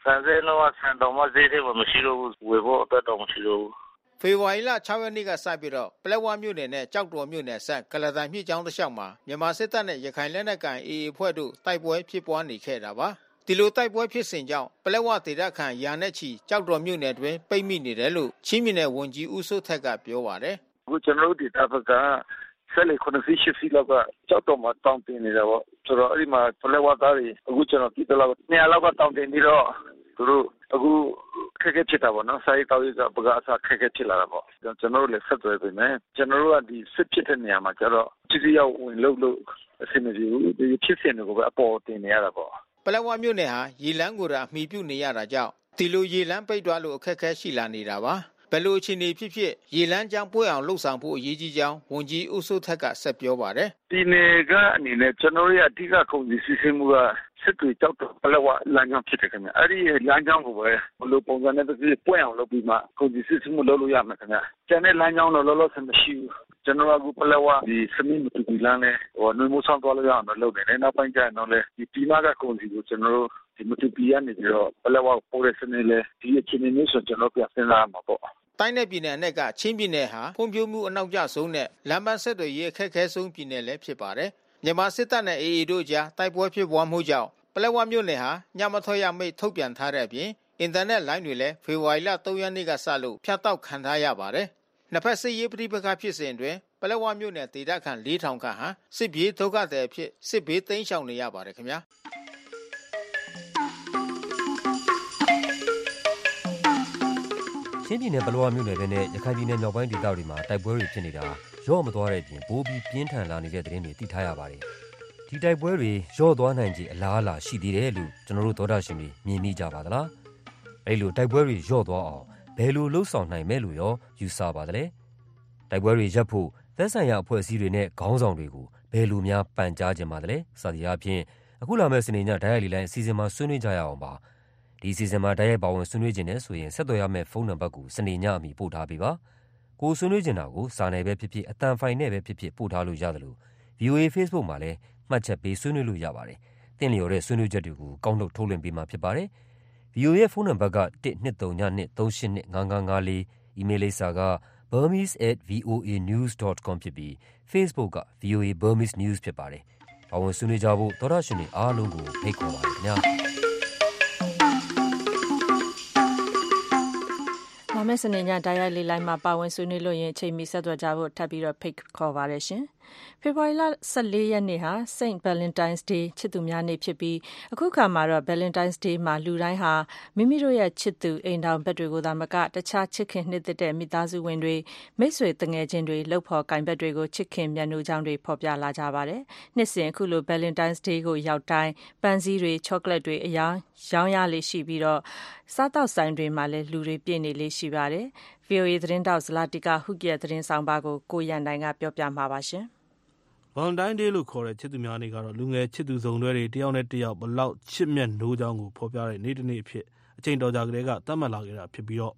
ဆန်စဲတော့ဆန်တော်မဈေးတွေမရှိတော့ဘူးဝယ်ဖို့အတွက်တော့မရှိတော့ဘူး
ဖေဖော်ဝါရီလ6ရက်နေ့ကစပြီးတော့ပလက်ဝမြို့နယ်နဲ့ကြောက်တော်မြို့နယ်ဆက်ကလတန်မြစ်ကြောင်းတစ်လျှောက်မှာမြန်မာစစ်တပ်နဲ့ရခိုင်လက်နက်ကိုင် AA အဖွဲ့တို့တိုက်ပွဲဖြစ်ပွားနေခဲ့တာပါဒီလိုတိုက်ပွဲဖြစ်စဉ်ကြောင့်ပလက်ဝဒေသခံရာနဲ့ချီကြောက်တော်မြို့နယ်တွင်ပိတ်မိနေတယ်လို့ချင်းမြနယ်ဝန်ကြီးဦးစိုးထက်ကပြောပါတယ်
အခုကျွန်တော်တို့ဒေသဘက်ကဆက်လေခုနစီရှိစီလောက်ကကြောက်တော်မှာတောင်းတင်နေတယ်ပေါ့ဆိုတော့အဲ့ဒီမှာပလက်ဝသားတွေအခုကျွန်တော်ပြည်တော်လောက်နေရာလောက်ကတောင်းတင်ပြီးတော့သူတို့အခုခက်ခဲဖြစ်တာပေါ့နော်စာရေးတောက်ရေးကပကအစားခက်ခဲဖြစ်လာတာပေါ့ကျွန်တော်တို့လည်းဆက်သွယ်ပြင်မယ်ကျွန်တော်တို့ကဒီစစ်ဖြစ်တဲ့နေရာမှာကျတော့ကြည့်ရောက်ဝင်လို့လို့အဆင်မပြေဘူးဒီဖြစ်စဉ်တွေကိုပဲအပေါ်တင်နေရတာပေါ့
ပလက်ဝမြို့နယ်ဟာရေလန်းကိုရာအမိပြုနေရတာကြောင့်ဒီလိုရေလန်းပိတ်သွားလို့အခက်အခဲရှိလာနေတာပါ ဘယ်လိုအခြေအနေဖြစ်ဖြစ် ရေလန်းကြောင်းပွင့်အောင်လှုပ်ဆောင်ဖို့ အရေးကြီးကြောင်း ဝန်ကြီးဦးစိုးထက်က ဆက်ပြောပါတယ်
ဒီနယ်ကအနေနဲ့ ကျွန်တော်ရဲ့ အဓိက ကုန်စည်စီးဆင်းမှုက စစ်တွေကြောက်တော့ပလက်ဝ လမ်းကြောင်းဖြစ်တယ်ခင်ဗျ အဲ့ဒီလမ်းကြောင်းကိုပဲဘလို့ပုံစံနဲ့တည်းပွင့်အောင်လုပ်ပြီးမှ ကုန်စည်စီးဆင်းမှု လုပ်လို့ရမှာခင်ဗျ ကျန်တဲ့လမ်းကြောင်းတော့ လောလောဆယ် မရှိဘူး ကျွန်တော်ကပလက်ဝဒီစမင်းမတူလမ်းနဲ့ဟိုနှွေးမိုးဆောင်သွားလို့ရအောင်လုပ်နေတယ် နောက်ပိုင်းကျရင်တော့လေဒီဒီမာကကုန်စည်ကို ကျွန်တော်တို့ဒီမတူပီကနေပြီးတော့ ပလက်ဝပို့တဲ့စနစ်လေဒီအခြေအနေမျိုးဆို ကျွန်တော်ပြန်စဉ်းစားမှာပေါ့
တိုင်းနယ်ပြည်နယ်အနက်ကချင်းပြည်နယ်ဟာဖွံ့ဖြိုးမှုအနောက်ကျဆုံးနဲ့လမ်းပန်းဆက်သွယ်ရေးအခက်အခဲဆုံးပြည်နယ်လည်းဖြစ်ပါတယ်။မြန်မာစစ်တပ်နဲ့ AA တို့ကြားတိုက်ပွဲဖြစ်ပွားမှုကြောင့်ပလက်ဝမြို့နယ်ဟာညမထွက်ရမိတ်ထုတ်ပြန်ထားတဲ့အပြင်အင်တာနက်လိုင်းတွေလည်းဖေဖော်ဝါရီလ3ရက်နေ့ကစလို့ဖြတ်တောက်ခံထားရပါတယ်။နှစ်ဖက်စစ်ရေးပဋိပက္ခဖြစ်စဉ်တွင်ပလက်ဝမြို့နယ်ဒေသခံ4000ခန့်ဟာစစ်ပြေးဒုက္ခသည်အဖြစ်စစ်ဘေးတိမ်းရှောင်နေရပါတယ်ခင်ဗျာ။
ချင်းပြည်နယ်ပလောဝမြို့နယ်ဘက်နဲ့ရခိုင်ပြည်နယ်မြောက်ပိုင်းဒေသတွေမှာတိုက်ပွဲတွေဖြစ်နေတာရော့မသွားတဲ့အပြင်ပိုးပြီးပြင်းထန်လာနေတဲ့သတင်းတွေသိထားရပါတယ်။ဒီတိုက်ပွဲတွေရော့သွားနိုင်ခြေအလားအလာရှိသေးတယ်လို့ကျွန်တော်တို့သောတာရှင်တွေမြင်မိကြပါသလား။အဲဒီလိုတိုက်ပွဲတွေရော့သွားအောင်ဘယ်လိုလှုပ်ဆောင်နိုင်မယ်လို့ရောယူဆပါသလဲ။တိုက်ပွဲတွေရပ်ဖို့သက်ဆိုင်ရာအဖွဲ့အစည်းတွေနဲ့ခေါင်းဆောင်တွေကိုဘယ်လိုများပန်ကြားကြမှာလဲ။စသည်အားဖြင့်အခုလာမယ့်စနေညဒိုင်ယာလီလိုင်းအစီအစဉ်မှာဆွေးနွေးကြရအောင်ပါ။ ဒီစီစဉ်မှာ တိုက်ရိုက်ပါဝင်ဆွေးနွေးခြင်းနဲ့ဆိုရင် ဆက်သွယ်ရမယ့် ဖုန်းနံပါတ်ကို စနေညအမီ ပို့ထားပေးပါ။ကိုဆွေးနွေးချင်တာကို စာနယ်ပဲဖြစ်ဖြစ်အတန်ဖိုင်နဲ့ပဲဖြစ်ဖြစ် ပို့ထားလို့ရတယ်လို့ VOA Facebook မှာလည်း မှတ်ချက်ပေး ဆွေးနွေးလို့ရပါတယ်။တင့်လျော်တဲ့ ဆွေးနွေးချက်တွေကို ကောက်နှုတ် ထုတ်လွှင့်ပေးမှာဖြစ်ပါတယ်။ VOA ရဲ့ ဖုန်းနံပါတ်က12392382554အီးမေးလ်လိပ်စာက burmese@voanews.com ဖြစ်ပြီး Facebook က VOA Burmese News ဖြစ်ပါတယ်။ပါဝင်ဆွေးနွေးကြဖို့ သောရရှင်တွေအားလုံးကို ဖိတ်ခေါ်ပါတယ်ခင်ဗျာ။
လာမယ့်စနေညတိုက်ရိုက်လေးလိုင်းမှာပါဝင်ဆွေးနွေးလို့ရင်အချိန်မီဆက်သွယ်ကြဖို့ထပ်ပြီးတော့ဖိတ်ခေါ်ပါတယ်ရှင်။ ဖေဖော်ဝါရီလ14ရက်နေ့ဟာ Saint Valentine's Day ချစ်သူများနေ့ဖြစ်ပြီး အခုခါမှာတော့ Valentine's Day မှာ လူတိုင်းဟာ မိမိတို့ရဲ့ချစ်သူ အိမ်ထောင်ဘက်တွေကိုသာမက တခြား ချစ်ခင်နှစ်သက်တဲ့ မိသားစုဝင်တွေ မိတ်ဆွေတငယ်ချင်းတွေလှုပ်ဖော်ကင်ဘက်တွေကို ချစ်ခင်မြတ်နိုးကြောင်းတွေ ဖော်ပြလာကြပါတယ်။နှစ်စဉ် အခုလို Valentine's Day ကိုရောက်တိုင်း ပန်းစည်းတွေ ချောကလက်တွေ အရောင်းရောင်းရလေးရှိပြီးတော့စားတောက်ဆိုင်တွေမှာလည်း လူတွေပြည့်နေလေးရှိပါတယ်။ VOA သတင်းတောက်ဇလာတီကာဟုကရဲ့ သတင်းဆောင်ပါကို ကိုရန်နိုင်က ပြောပြမှာပါရှင်။
Valentine Day လို့ခေါ်တဲ့ ချစ်သူများနေ့ကတော့ လူငယ်ချစ်သူစုံတွဲတွေ တယောက်နဲ့တယောက် ဘယ်လောက် ချစ်မြတ်နိုးကြောင်းကို ဖော်ပြတဲ့နေ့တနေ့အဖြစ် အချိန်အတော်ကြာကတည်းက သတ်မှတ်လာခဲ့တာဖြစ်ပြီး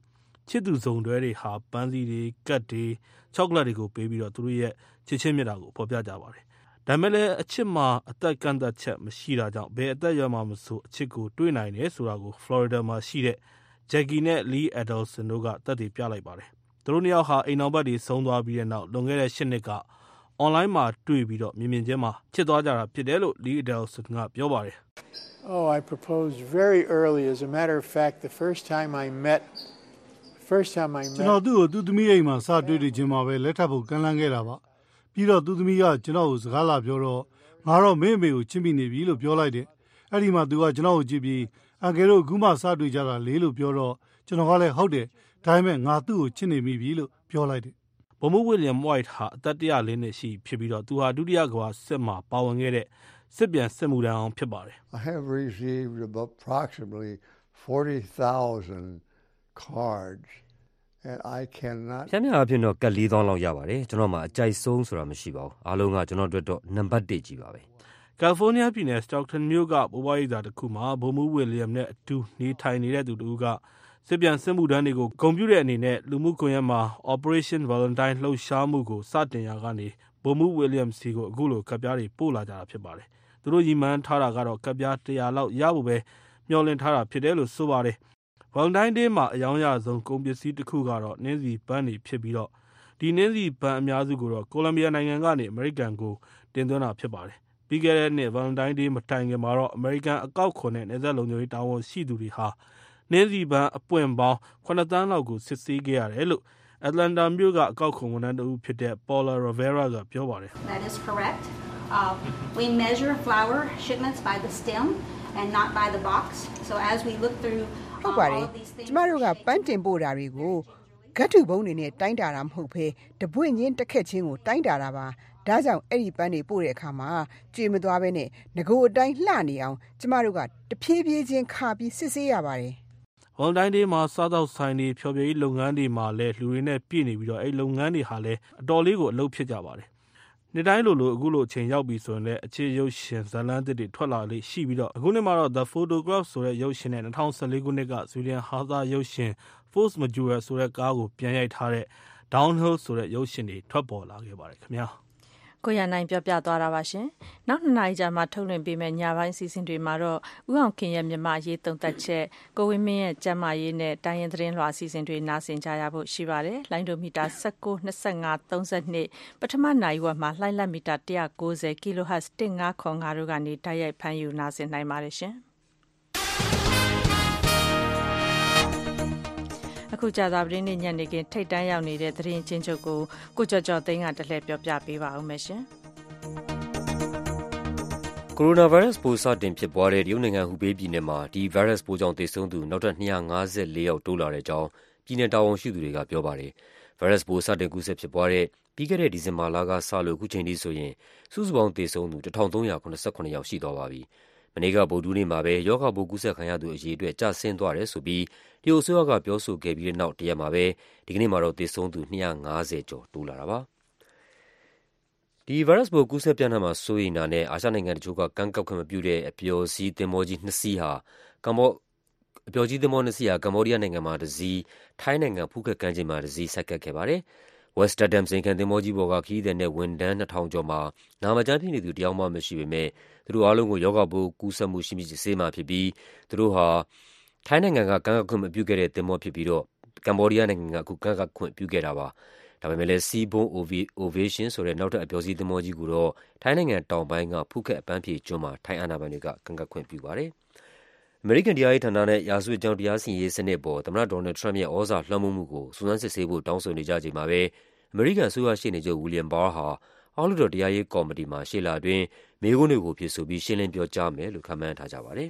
ချစ်သူစုံတွဲတွေဟာ ပန်းစည်းတွေ၊ကတ်တွေ၊ချောကလက်တွေကိုပေးပြီးသူတို့ရဲ့ ချစ်ချင်းမေတ္တာကို ဖော်ပြကြပါတယ်။ဒါပေမဲ့လည်း အချစ်မှာ အသက်ကန့်သတ်ချက် မရှိတာကြောင့် ဘယ်အသက်အရွယ်မှာမဆို အချစ်ကို တွေ့နိုင်တယ်ဆိုတာကို ဖလော်ရီဒါမှာရှိတဲ့ Jackie နဲ့ Lee Adelson တို့က သက်သေပြလိုက်ပါတယ်။သူတို့နှစ်ယောက်ဟာ အိမ်ထောင်ဖက်တွေ ဆုံးသွားပြီးတဲ့နောက် လွန်ခဲ့တဲ့ ၈ နှစ်က အွန်လိုင်းမှာတွေ့ပြီးမြင်မြင်ချင်းမှာချစ်သွားကြတာဖြစ်တယ်လို့ Lee Adelson ကပြောပါတယ်။
Oh, I proposed very early. As a matter of fact, the first time I met first time I met
ကျွန်တော်သူ့ကိုသူ့သမီးအိမ်မှာစတွေ့တွေ့ချင်းမှာပဲလက်ထပ်ဖို့ကမ်းလှမ်းခဲ့တာပါ။ပြီးတော့သူ့သမီးကကျွန်တော်ကိုစကားလာပြောတော့ငါတော့မင်းအမေကိုချစ်မိနေပြီလို့ပြောလိုက်တယ်။အဲ့ဒီမှာသူကကျွန်တော်ကိုကြည့်ပြီးအန်ကယ်တို့အခုမှစတွေ့ကြတာလေလို့ပြောတော့ကျွန်တော်ကလည်းဟုတ်တယ်။ဒါပေမဲ့ငါသူ့ကိုချစ်နေမိပြီလို့ပြောလိုက်တယ်။
ဗိုလ်မှူးဝီလျံဝိုက်ဟာ အသက် ၁၀၄ နှစ်ရှိဖြစ်ပြီး သူဟာ ဒုတိယကမ္ဘာစစ်မှာ ပါဝင်ခဲ့တဲ့ စစ်ပြန်စစ်မှုထမ်းဟောင်း ဖြစ်ပါတယ်။
I have received approximately 40,000 cards and I cannot
ဖြတ်မြအားဖြင့်တော့ကတ်4000လောက်ရပါတယ် ကျွန်တော်မှအကြိုက်ဆုံးဆိုတာ မရှိပါဘူး အားလုံးက ကျွန်တော်အတွက်တော့ နံပါတ်1ကြီးပါပဲ
ကယ်လီဖိုးနီးယားပြည်နယ်စတောက်တန်မြို့က ဘိုးဘွားရိပ်သာတစ်ခုမှာ ဗိုလ်မှူးဝီလျံနဲ့အတူ နေထိုင်နေတဲ့သူတူက စစ်ပြန်စစ်မှုထမ်းတွေကိုဂုံပြူတဲ့အနေနဲ့လူမှုကွန်ရက်မှာ Operation Valentine လှုပ်ရှားမှုကိုစတင်ရာကနေဗိုလ်မှူးဝီလျံစီကိုအခုလိုကပ်ပြားတွေပို့လာကြတာဖြစ်ပါတယ်။သူတို့ရီမှန်းထားတာကတော့ကပ်ပြား100လောက်ရဖို့ပဲမျှော်လင့်ထားတာဖြစ်တယ်လို့ဆိုပါတယ်။ Valentine Day မှာအယောင်းရဆုံးကုန်ပစ္စည်းတစ်ခုကတော့နှင်းစီပန်းတွေဖြစ်ပြီးတော့ဒီနှင်းစီပန်းအများစုကိုတော့ကိုလံဘီယာနိုင်ငံကနေအမေရိကန်ကိုတင်သွင်းတာဖြစ်ပါတယ်။ပြီးခဲ့တဲ့နှစ် Valentine Day မတိုင်ခင်မှာတော့အမေရိကန်အကောက်ခွန်နဲ့နယ်စပ်လုံခြုံရေးတာဝန်ရှိသူတွေဟာ နှင်းဆီပန်းအပွင့်ပေါင်း၇သန်းလောက်ကိုစစ်ဆေးခဲ့ရတယ်လို့ Atlanta မြို့ကအကောက်ခွန်ဝန်ထမ်းတဦးဖြစ်တဲ့ Paula Rivera ကပြောပါတယ်။
That is correct. Uh, we measure flower shipments by the stem and not by the box. So as we look through
ဟုတ်ပါတယ်။ကျမတို့ကပန်းတင်ပို့တာတွေကိုဂတ်ထုဘုံတွေနဲ့တိုင်းတာတာမဟုတ်ဘဲတပွင့်ချင်းတစ်ခက်ချင်းကိုတိုင်းတာတာပါ။ဒါကြောင့်အဲ့ဒီပန်းတွေပို့တဲ့အခါမှာကျွေမသွားဘဲနဲ့ငကိုအတိုင်းလှနေအောင်ကျမတို့ကတဖြည်းဖြည်းချင်းခါပြီးစစ်ဆေးရပါတယ်။
Valentine Day မှာ စားသောက်ဆိုင်တွေ၊ဖျော်ဖြေရေးလုပ်ငန်းတွေမှာလည်း လူတွေနဲ့ပြည့်နေပြီး အဲဒီလုပ်ငန်းတွေဟာလည်း အတော်လေးကို အလုပ်ဖြစ်ကြပါတယ်။နှစ်တိုင်းလိုလို အခုလိုအချိန်ရောက်ပြီဆိုရင်လည်း အခြေရုပ်ရှင်ဇာတ်လမ်းသစ်တွေ ထွက်လာလေ့ရှိပြီး အခုနှစ်မှာတော့ The Photograph ဆိုတဲ့ ရုပ်ရှင်နဲ့ ၂၀၁၄ ခုနှစ်က ဆွီဒင်ဟာသရုပ်ရှင် Force Majeure ဆိုတဲ့ကားကို ပြန်ရိုက်ထားတဲ့ Downhill ဆိုတဲ့ ရုပ်ရှင်တွေ ထွက်ပေါ်လာခဲ့ပါတယ်ခင်ဗျာ။
ကိုရနိုင်ပြောပြသွားတာပါရှင်။နောက်နှစ်နာရီကြာမှထုတ်လွှင့်ပေးမယ့်ညပိုင်းစီစဉ်တွေမှာတော့ဥအောင်ခင်ရဲ့မြန်မာရေးသုံးသက်ချက်ကိုဝင်းမင်းရဲ့ကျမ်းမာရေးနဲ့တိုင်းရင်သတင်းလွှာစီစဉ်တွေနားဆင်ကြရဖို့ရှိပါတယ်။လိုင်းဒိုမီတာ19 25 32ပထမနိုင်ဝက်မှာလှိုင်းလက်မီတာ190 kHz 1505တို့ကနေတိုက်ရိုက်ဖမ်းယူနားဆင်နိုင်ပါတယ်ရှင်။ အခုကြာသပတေးနေ့ညနေခင်းထိတ်တန်းရောက်နေတဲ့သတင်းချင်းချုပ်ကိုကိုကျော်ကျော်သိန်းကတလှည့်ပြောပြပေးပါဦးမယ်ရှင်။
ကိုရိုနာဗိုင်းရပ်စ်ပိုးစတင်ဖြစ်ပွားတဲ့တရုတ်နိုင်ငံဟူဘေးပြည်နယ်မှာဒီဗိုင်းရပ်စ်ပိုးကြောင့်သေဆုံးသူနောက်ထပ်254ယောက်တိုးလာတဲ့အကြောင်းပြည်နယ်တာဝန်ရှိသူတွေကပြောပါတယ်။ဗိုင်းရပ်စ်ပိုးစတင်ကူးစက်ဖြစ်ပွားတဲ့ပြီးခဲ့တဲ့ဒီဇင်ဘာလကစလို့အခုချိန်ထိဆိုရင်စုစုပေါင်းသေဆုံးသူ1389ယောက်ရှိသွားပါပြီ။ မနေ့က ဗုဒ္ဓဟူးနေ့မှာပဲ ရောဂါပိုး ကူးစက်ခံရသူ အရေအတွက် ကျဆင်းသွားတယ်ဆိုပြီး တရုတ်အစိုးရက ပြောဆိုခဲ့ပြီးတဲ့နောက် တရက်မှာပဲ ဒီကနေ့မှာတော့ သေဆုံးသူ ၂၅၀ ကျော် တိုးလာတာပါ။ဒီဗိုင်းရပ်စ်ပိုး ကူးစက်ပျံ့နှံ့မှာ စိုးရိမ်တာနဲ့ အာရှနိုင်ငံတချို့က ကမ်းကပ်ခွင့်မပြုတဲ့ အပျော်စီး သင်္ဘောကြီး နှစ် စီးဟာ ကမ္ဘောအပျော်စီးသင်္ဘောနှစ်စီးဟာကမ္ဘောဒီးယားနိုင်ငံမှာတစီး၊ထိုင်းနိုင်ငံ ဖူးခက်ကမ်းခြေမှာတစီး ဆိုက်ကပ်ခဲ့ပါတယ်။ Westerdam ဇိမ်ခံသင်္ဘောကြီးပေါ်က ခရီးသည်နဲ့ ဝန်ထမ်း ၂,၀၀၀ ကျော်မှာ နာမကျန်းဖြစ်နေသူ တယောက်မှမရှိပေမယ့် သူတို့အားလုံးကို ရောဂါပိုးကူးစက်မှုရှိမရှိ စစ်ဆေးမှာဖြစ်ပြီး သူတို့ဟာ ထိုင်းနိုင်ငံက ကမ်းကပ်ခွင့်မပြုခဲ့တဲ့ သင်္ဘောဖြစ်ပြီးကမ္ဘောဒီးယားနိုင်ငံက အခု ကမ်းကပ်ခွင့်ပြုခဲ့တာပါ။ဒါပေမယ့်လည်း Seabourn Ovation ဆိုတဲ့ နောက်ထပ် အပျော်စီးသင်္ဘောကြီးကိုတော့ ထိုင်းနိုင်ငံတောင်ပိုင်းက ဖူးခက် အပန်းဖြေကျွန်းမှာ ထိုင်းအာဏာပိုင်တွေက ကမ်းကပ်ခွင့်ပြုပါတယ်။ အမေရိကန်တရားရေးဌာနနဲ့ ရာဇဝတ်ကြောင်း တရားစီရင်ရေးစနစ်အပေါ် သမ္မတ ဒေါ်နယ်လ်ဒ် ထရမ့်ပ်ရဲ့ သြဇာလွှမ်းမိုးမှုကို စုံစမ်းစစ်ဆေးဖို့ တောင်းဆိုနေကြချိန်မှာပဲ အမေရိကန် အစိုးရရှေ့နေချုပ် William Barr ဟာ အောက်လွှတ်တော် တရားရေးကော်မတီမှာ ရှေ့လအတွင်း မေးခွန်းတွေကိုဖြေဆိုပြီး ရှင်းလင်းပြောကြားမယ်လို့ ခန့်မှန်းထားကြပါတယ်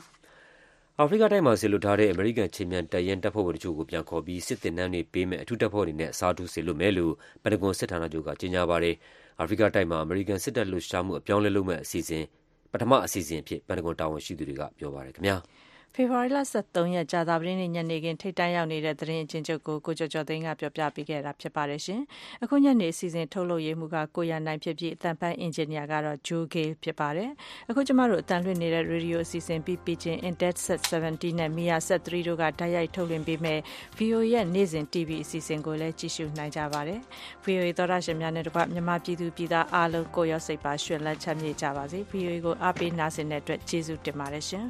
။အာဖရိကတိုက်မှာ စေလွှတ်ထားတဲ့ အမေရိကန် ခြေမြန်တပ်ရင်း တပ်ဖွဲ့ဝင်တချို့ကို ပြန်ခေါ်ပြီး စစ်သင်တန်းတွေပေးမယ့် အထူးတပ်ဖွဲ့တွေနဲ့ အစားထိုး စေလွှတ်မယ်လို့ ပန်တဂွန်စစ်ဌာနချုပ်က ကြေညာပါတယ်။အာဖရိကတိုက်မှာ အမေရိကန် စစ်တပ်လှုပ်ရှားမှု အပြောင်းအလဲလုပ်မယ့်အစီအစဉ်ပထမအစီအစဉ်အဖြစ် ပန်တဂွန်တာဝန်ရှိသူတွေက ပြောပါတယ်ခင်ဗျာ။
ဖေဖော်ဝါရီလ13ရက် ကြာသပတေးနေ့ ညနေခင်း ထိပ်တန်းရောက်နေတဲ့ သတင်းအကျဉ်းချုပ်ကို ကိုကျော်ကျော်သိန်းက ပြောပြပေးခဲ့တာ ဖြစ်ပါတယ်ရှင်။အခုညနေအစီအစဉ် ထုတ်လုပ်ရေးမှူးက ကိုရနိုင်ဖြစ်ပြီးအတန်ပိုင်းအင်ဂျင်နီယာကတော့ Joe Gale ဖြစ်ပါတယ်။အခု ကျမတို့အတန်လွှင့်နေတဲ့ ရေဒီယိုအစီအစဉ်ပြီးပြီးချင်း Index Set 70နဲ့ Mia Set 3တို့က တိုက်ရိုက်ထုတ်လွှင့်ပေးမယ် VOA ရဲ့ နေ့စဉ် TV အစီအစဉ်ကိုလည်း ကြည့်ရှုနိုင်ကြပါတယ်။ VOA သောရရှင်များနဲ့တကွ မြန်မာပြည်သူပြည်သားအားလုံး ကိုရောစိတ်ပါရှင်လန်းချမ်းမြေ့ကြပါစေ။ VOA ကို အားပေးနာဆင်တဲ့အတွက် ကျေးဇူးတင်ပါတယ်ရှင်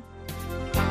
။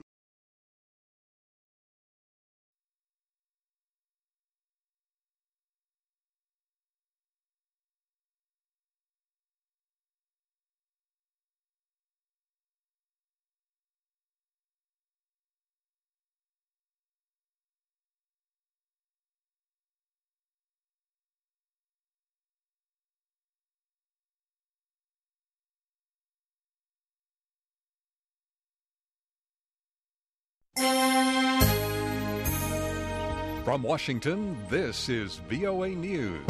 From Washington, this is VOA News.